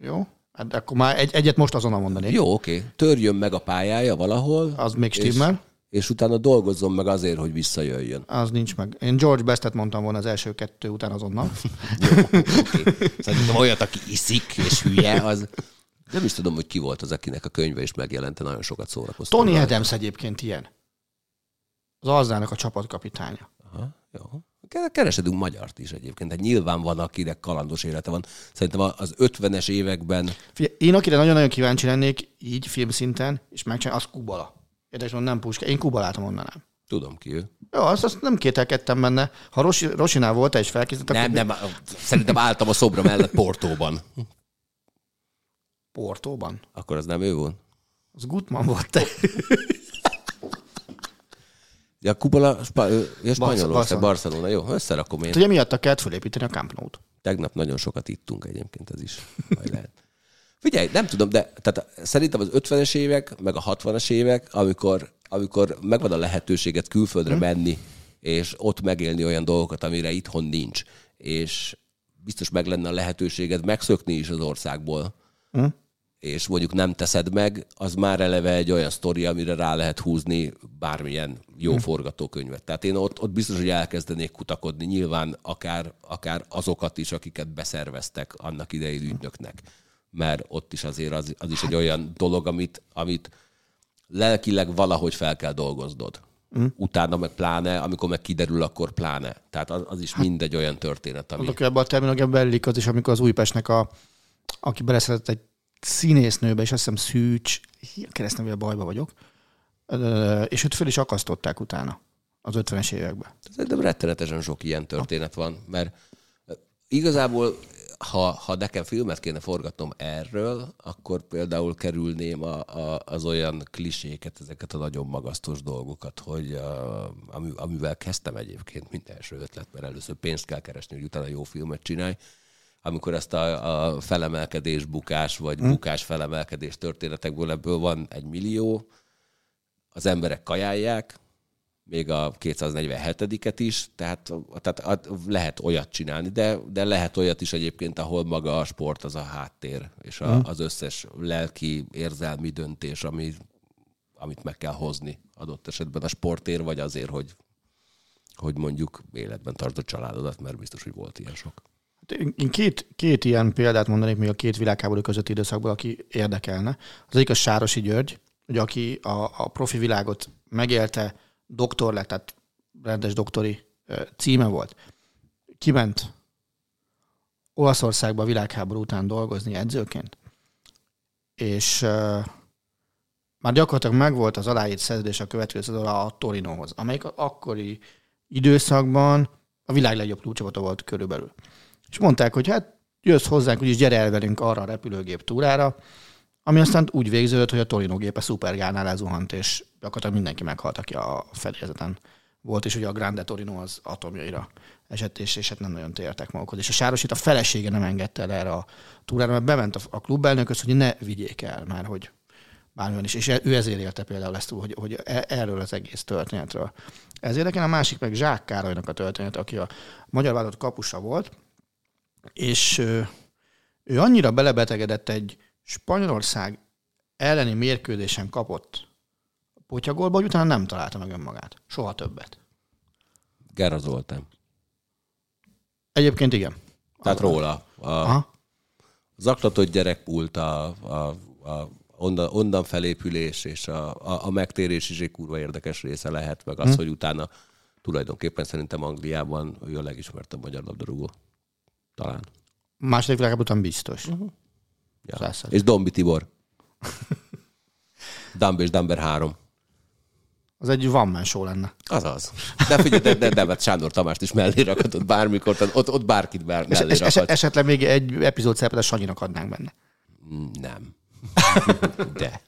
Jó? Hát akkor már egy, egyet most azonnal mondanék. Jó, oké. Törjön meg a pályája valahol. Az még és, stimmel. és utána dolgozzon meg azért, hogy visszajöjjön. Az nincs meg. Én George Bestet mondtam volna az első kettő után azonnal. Okay. Szerintem olyat, aki iszik és hülye, az... Nem is tudom, hogy ki volt az, akinek a könyve is megjelente, nagyon sokat szórakoztam. Tony. Adams egyébként ilyen. Az Alzának a csapatkapitánya. Aha, jó. Keresedünk magyart is egyébként. Tehát nyilván van, akinek kalandos élete van. Szerintem az 50-es években Figyelj, én akire nagyon-nagyon kíváncsi lennék, így filmszinten, és megcsinálni, az Kubala. Érdekes, mondom, nem Puska. Én Kubalát mondanám. tudom ki ő. Jó, azt, azt nem kételkedtem benne. Ha Rosi, Rosinál volt és felkészített, Nem, akkor nem, szerintem álltam a szobra mellett Portóban. Portóban. Akkor az nem ő volt? Az Gutman volt te. Ja, Kubola, Spa, ja, Spanyolország, Barcelona. Barcelona. Jó, összerakom én. Ugye miatt kellett fölépíteni a Camp Nou-t. Tegnap nagyon sokat ittunk egyébként, ez is majd lehet. Figyelj, nem tudom, de tehát szerintem az 50-es évek, meg a 60-as évek, amikor, amikor megvan a lehetőséget külföldre Mhm. menni, és ott megélni olyan dolgokat, amire itthon nincs, és biztos meg lenne a lehetőséged megszökni is az országból, Mhm. És mondjuk nem teszed meg, az már eleve egy olyan sztori, amire rá lehet húzni bármilyen jó Mhm. forgatókönyvet. Tehát én ott, ott biztos, hogy elkezdenék kutakodni, nyilván akár, akár azokat is, akiket beszerveztek annak idején ügynöknek. Mert ott is azért az, az is egy olyan dolog, amit, amit lelkileg valahogy fel kell dolgoznod. Mm. Utána meg pláne, amikor meg kiderül, akkor pláne. Tehát az, az is mind egy olyan történet, ami... Ebben a terminológiában bellik az is, amikor az Újpestnek a, aki beleszedett egy színésznőbe, és azt hiszem Szűcs, keresztnevével bajba vagyok, és őt föl is akasztották utána az 50-es években. Szerintem rettenetesen sok ilyen történet van, mert igazából, ha, ha nekem filmet kéne forgatnom erről, akkor például kerülném a, a, az olyan kliséket, ezeket a nagyon magasztos dolgokat, hogy a, ami, amivel kezdtem egyébként, mint első ötlet, mert először pénzt kell keresni, hogy utána jó filmet csinálj, amikor ezt a, a felemelkedés, bukás, vagy bukás felemelkedés történetekből ebből van egy millió, az emberek kajálják, még a 247-et is, tehát, tehát lehet olyat csinálni, de, de lehet olyat is egyébként, ahol maga a sport az a háttér, és a, az összes lelki, érzelmi döntés, ami, amit meg kell hozni adott esetben a sportér, vagy azért, hogy, hogy mondjuk életben tartod családodat, mert biztos, hogy volt ilyen sok. Én két, két ilyen példát mondanék még a két világháború közötti időszakból, aki érdekelne. Az egyik a Sárosi György, ugye, aki a, a profi világot megélte, doktor lett, tehát rendes doktori címe volt. Kiment Olaszországba a világháború után dolgozni edzőként, és uh, már gyakorlatilag megvolt az aláírt szerződés a következő szezonra a Torinohoz, amelyik akkori időszakban a világ legjobb klubcsapata volt körülbelül. És mondták, hogy hát jössz hozzánk, úgyis gyere el velünk arra a repülőgép túrára, ami aztán úgy végződött, hogy a Torino gépe szupergánál lezuhant, és gyakorlatilag mindenki meghalt, aki a fedélzeten volt, és ugye a Grande Torino az atomjaira esett, és, és hát nem nagyon tértek magukhoz. És a Sárosit a felesége nem engedte el erre a túrára, mert bement a, a klubelnökhöz, hogy ne vigyék el, mert hogy bármilyen is. És ő ezért élte például ezt hogy, hogy e- erről az egész történetről. Ez érdekel, a másik meg Zsák Károlynak a történet, aki a magyar válogatott kapusa volt, és ő, ő annyira belebetegedett egy Spanyolország elleni mérkőzésen kapott potyagolba, hogy utána nem találta meg önmagát. Soha többet. Gerra Zoltán. Egyébként igen. Tehát róla. A, Aha. zaklatott gyerekpult, a, a, a onnan, onnan felépülés és a, a, a megtérés is egy kurva érdekes része lehet, meg az, hm. hogy utána tulajdonképpen szerintem Angliában ő a legismertebb magyar labdarúgó. Talán. Második világháború után biztos. Uh-huh. Ja. És Dombi Tibor. Dumb és Dumber 3. Az egy van man show lenne. Az az. De figyelj, de, de, de, de Sándor Tamást is mellé rakhatod bármikor, tehát ott, ott bárkit bár És, mellé és, rakhat. esetleg még egy epizód szerepet a Sanyinak adnánk benne. Nem. De.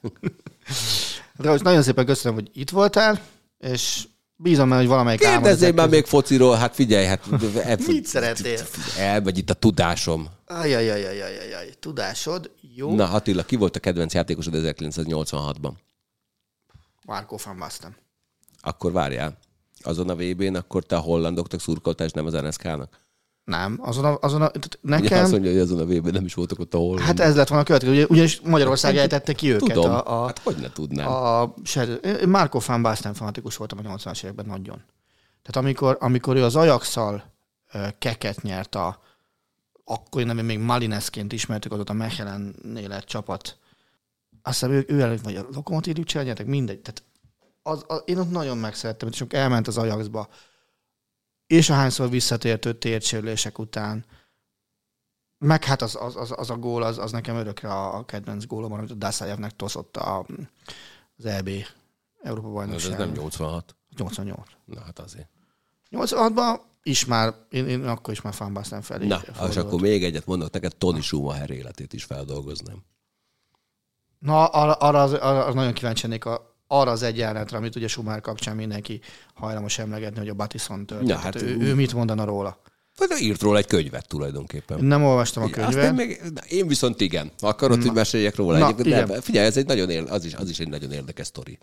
Most nagyon szépen köszönöm, hogy itt voltál, és bízom benne, hogy valamelyik Kérdezzél már még fociról, hát figyelj, hát... Mit szeretnél? Elmegy itt a tudásom. Ajajajajajajaj, tudásod, jó? Na Attila, ki volt a kedvenc játékosod 1986-ban? Marco van Basten. Akkor várjál. azon a VB-n, akkor te a hollandoknak szurkoltál, és nem az NSK-nak? Nem, azon a, azon a tehát Ugye nekem... azt mondja, hogy azon a VB-n nem is voltak ott a hollandok. Hát ez lett volna a következő, ugye- ugyanis Magyarország ejtette ki őket. Tudom, A, a, hát hogy ne tudnám. a, se- én Marco van Basten fanatikus voltam a 80-as években nagyon. Tehát amikor, amikor ő az Ajax-szal ö, keket nyert a, akkor nem még Malinesként ismertük, azóta a Mechelen-nél lett csapat. Azt hiszem, ő, ő előtt, vagy a Lokomotív nyertek, mindegy. Tehát az, az, én ott nagyon megszerettem, és amikor elment az Ajaxba, és ahányszor visszatért ő térsérülések után, meg hát az, az, az, az a gól, az, az nekem örökre a, a kedvenc gólom, amit a Dászájevnek toszott a, az EB Európa Ez bajnokság. nem 86. 88. Na hát azért. 86-ban is már, én, én akkor is már fanbasztán felé. Na, és fordultam. akkor még egyet mondok neked, Tony Schumacher életét is feldolgoznám. Na, arra, arra, az, arra nagyon kíváncsi lennék a, arra az egy jelenetre, amit ugye Schumacher kapcsán mindenki hajlamos emlegetni, hogy a Batison tört. Ja, hát hát ő, ő, mit mondana róla? Vagy írt róla egy könyvet tulajdonképpen. Nem olvastam a könyvet. én, még, na, én viszont igen. Akarod, hogy meséljek róla? Na, Egyébként igen. nem. Figyelj, ez egy nagyon ér, az, is, az is egy nagyon érdekes sztori.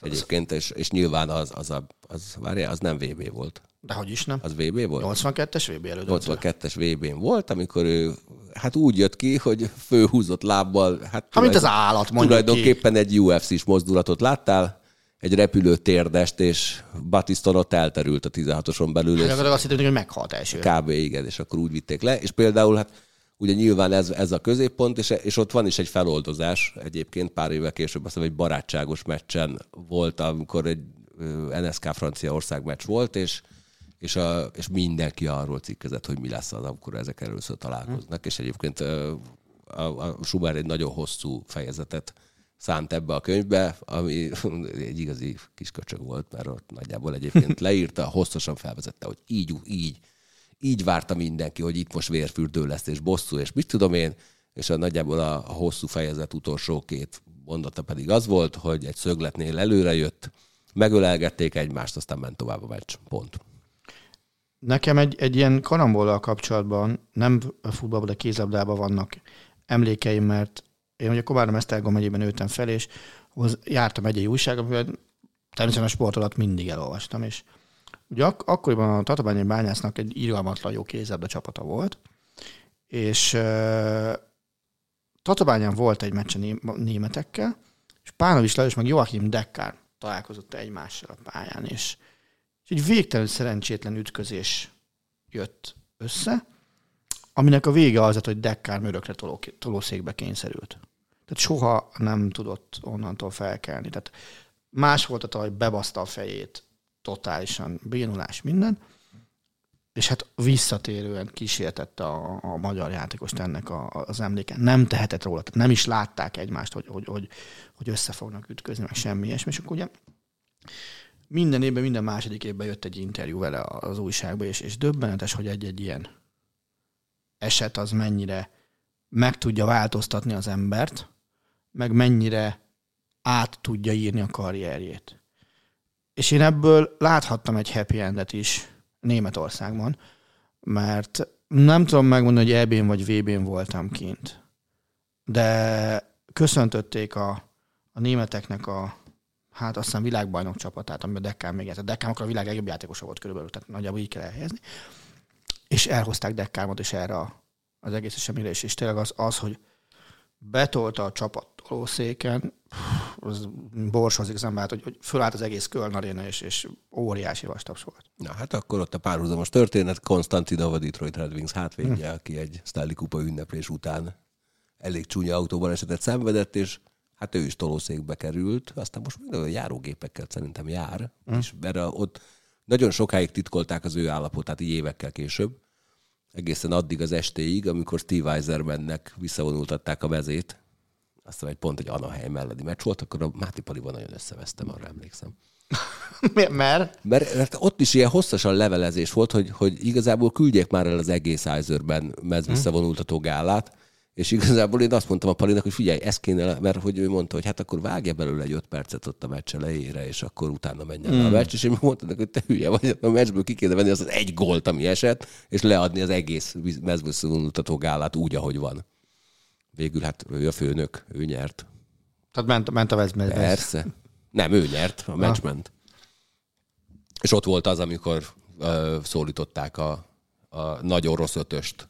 Egyébként, és, és nyilván az, az, a, az, várjál, az nem VB volt. De hogy is nem. Az VB volt? 82-es VB elődöntő. 82-es VB-n volt, amikor ő hát úgy jött ki, hogy főhúzott lábbal, hát Ha, mint az állat, mondjuk ki. Tulajdonképpen egy UFC-s mozdulatot láttál, egy repülő térdest, és Batiston ott elterült a 16-oson belül, Hát és azt hittem, hogy meghalt első. kb. igen, és akkor úgy vitték le, és például hát ugye nyilván ez, ez a középpont, és, és ott van is egy feloldozás, egyébként pár évvel később azt hiszem egy barátságos meccsen volt, amikor egy NSK Franciaország meccs volt, és és, a, és mindenki arról cikkezett, hogy mi lesz az, amikor ezek először találkoznak, és egyébként a, a Schubert egy nagyon hosszú fejezetet szánt ebbe a könyvbe, ami egy igazi kis köcsög volt, mert ott nagyjából egyébként leírta, hosszasan felvezette, hogy így, így, így várta mindenki, hogy itt most vérfürdő lesz, és bosszú, és mit tudom én, és a nagyjából a, a hosszú fejezet utolsó két mondata pedig az volt, hogy egy szögletnél előre jött, megölelgették egymást, aztán ment tovább a meccs. Pont. Nekem egy, egy ilyen karambollal kapcsolatban, nem futballban, de kézlabdában vannak emlékeim, mert én ugye Komárom Esztergom megyében nőttem fel, és hoz, jártam egy újság, amivel természetesen a sport alatt mindig elolvastam, és ugye ak- akkoriban a Tatabányi Bányásznak egy irgalmatlan jó kézlabda csapata volt, és uh, Tatabányán volt egy meccse né- németekkel, és Pánovics Lajos meg Joachim Dekkár találkozott egymással a pályán, és és egy végtelenül szerencsétlen ütközés jött össze, aminek a vége az hogy Dekkár örökre toló, tolószékbe kényszerült. Tehát soha nem tudott onnantól felkelni. Tehát más volt a talaj, bebaszta a fejét, totálisan bénulás, minden, és hát visszatérően kísértette a, a magyar játékost ennek a, az emléken. Nem tehetett róla, tehát nem is látták egymást, hogy, hogy, hogy, hogy össze fognak ütközni, meg semmi ilyesmi. És akkor ugye minden évben, minden második évben jött egy interjú vele az újságba, és, és döbbenetes, hogy egy-egy ilyen eset az mennyire meg tudja változtatni az embert, meg mennyire át tudja írni a karrierjét. És én ebből láthattam egy happy endet is Németországban, mert nem tudom megmondani, hogy EB-n vagy VB-n voltam kint, de köszöntötték a, a németeknek a hát azt hiszem világbajnok csapatát, amiben Dekkán még játszott. Dekkán akkor a világ legjobb játékosa volt körülbelül, tehát nagyjából így kell elhelyezni. És elhozták Dekkámot is erre a, az egész eseményre, és, és tényleg az, az, hogy betolta a csapat tolószéken, az borsozik az embert, hogy, hogy fölállt az egész Köln aréna, és, és óriási vastaps volt. Na hát akkor ott a párhuzamos történet, Konstantinova Detroit Red Wings hátvédje, aki egy Stanley Kupa ünneplés után elég csúnya autóban esetet szenvedett, és hát ő is tolószékbe került, aztán most a járógépekkel szerintem jár, mm. és a, ott nagyon sokáig titkolták az ő állapotát, így évekkel később, egészen addig az estéig, amikor Steve Eisermannek visszavonultatták a vezét, aztán egy pont egy Anaheim elleni meccs volt, akkor a Máté Palival nagyon összevesztem, arra emlékszem. Mert? Mert, mert ott is ilyen hosszasan levelezés volt, hogy, hogy igazából küldjék már el az egész Eiserben mez visszavonultató gálát, és igazából én azt mondtam a Palinak, hogy figyelj, ez kéne, mert hogy ő mondta, hogy hát akkor vágja belőle egy öt percet ott a meccs elejére, és akkor utána menjen mm. a meccs, és én mondtam neki, hogy te hülye vagy, a meccsből ki kéne venni az, az egy gólt, ami esett, és leadni az egész mezvisszavonultató gálát úgy, ahogy van. Végül hát ő a főnök, ő nyert. Tehát ment, ment a vezmezbe. Persze. Nem, ő nyert, a meccs ment. És ott volt az, amikor ö, szólították a, a nagy orosz ötöst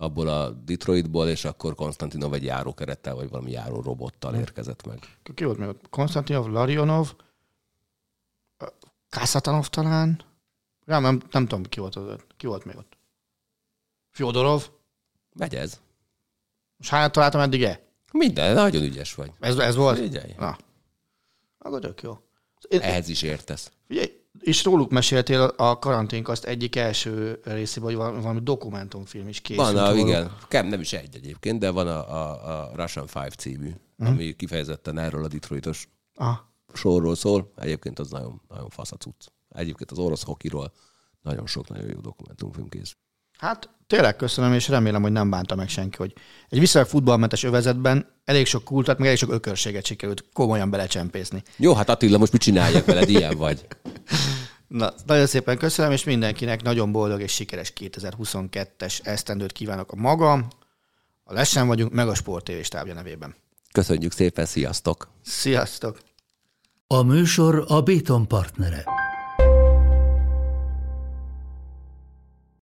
abból a Detroitból, és akkor Konstantinov egy járókerettel, vagy valami járó robottal érkezett meg. Ki volt még ott? Konstantinov, Larionov, Kassatanov talán? Nem, nem, nem tudom, ki volt ott. Ki volt még ott? Fyodorov? Megy ez. Most hányat találtam eddig-e? Minden, nagyon ügyes vagy. Ez, ez volt? Figyelj. Na. Akkor tök jó. Én, Ehhez is értesz. Figyelj, és róluk meséltél a karanténkaszt egyik első részében, hogy valami, valami dokumentumfilm is készült. Van, a, igen, Kem nem is egy egyébként, de van a, a, a Russian Five című, ami kifejezetten erről a Detroitos Ah, sorról szól. Egyébként az nagyon, nagyon fasz a cucc. Egyébként az orosz hokiról nagyon sok nagyon jó dokumentumfilm készül. Hát tényleg köszönöm, és remélem, hogy nem bánta meg senki, hogy egy viszonylag futballmentes övezetben elég sok kultat, meg elég sok ökörséget sikerült komolyan belecsempészni. Jó, hát Attila, most mit csináljak veled, ilyen vagy. Na, nagyon szépen köszönöm, és mindenkinek nagyon boldog és sikeres 2022-es esztendőt kívánok a magam, a Lesen vagyunk, meg a Sport TV stábja nevében. Köszönjük szépen, sziasztok! Sziasztok! A műsor a Béton partnere.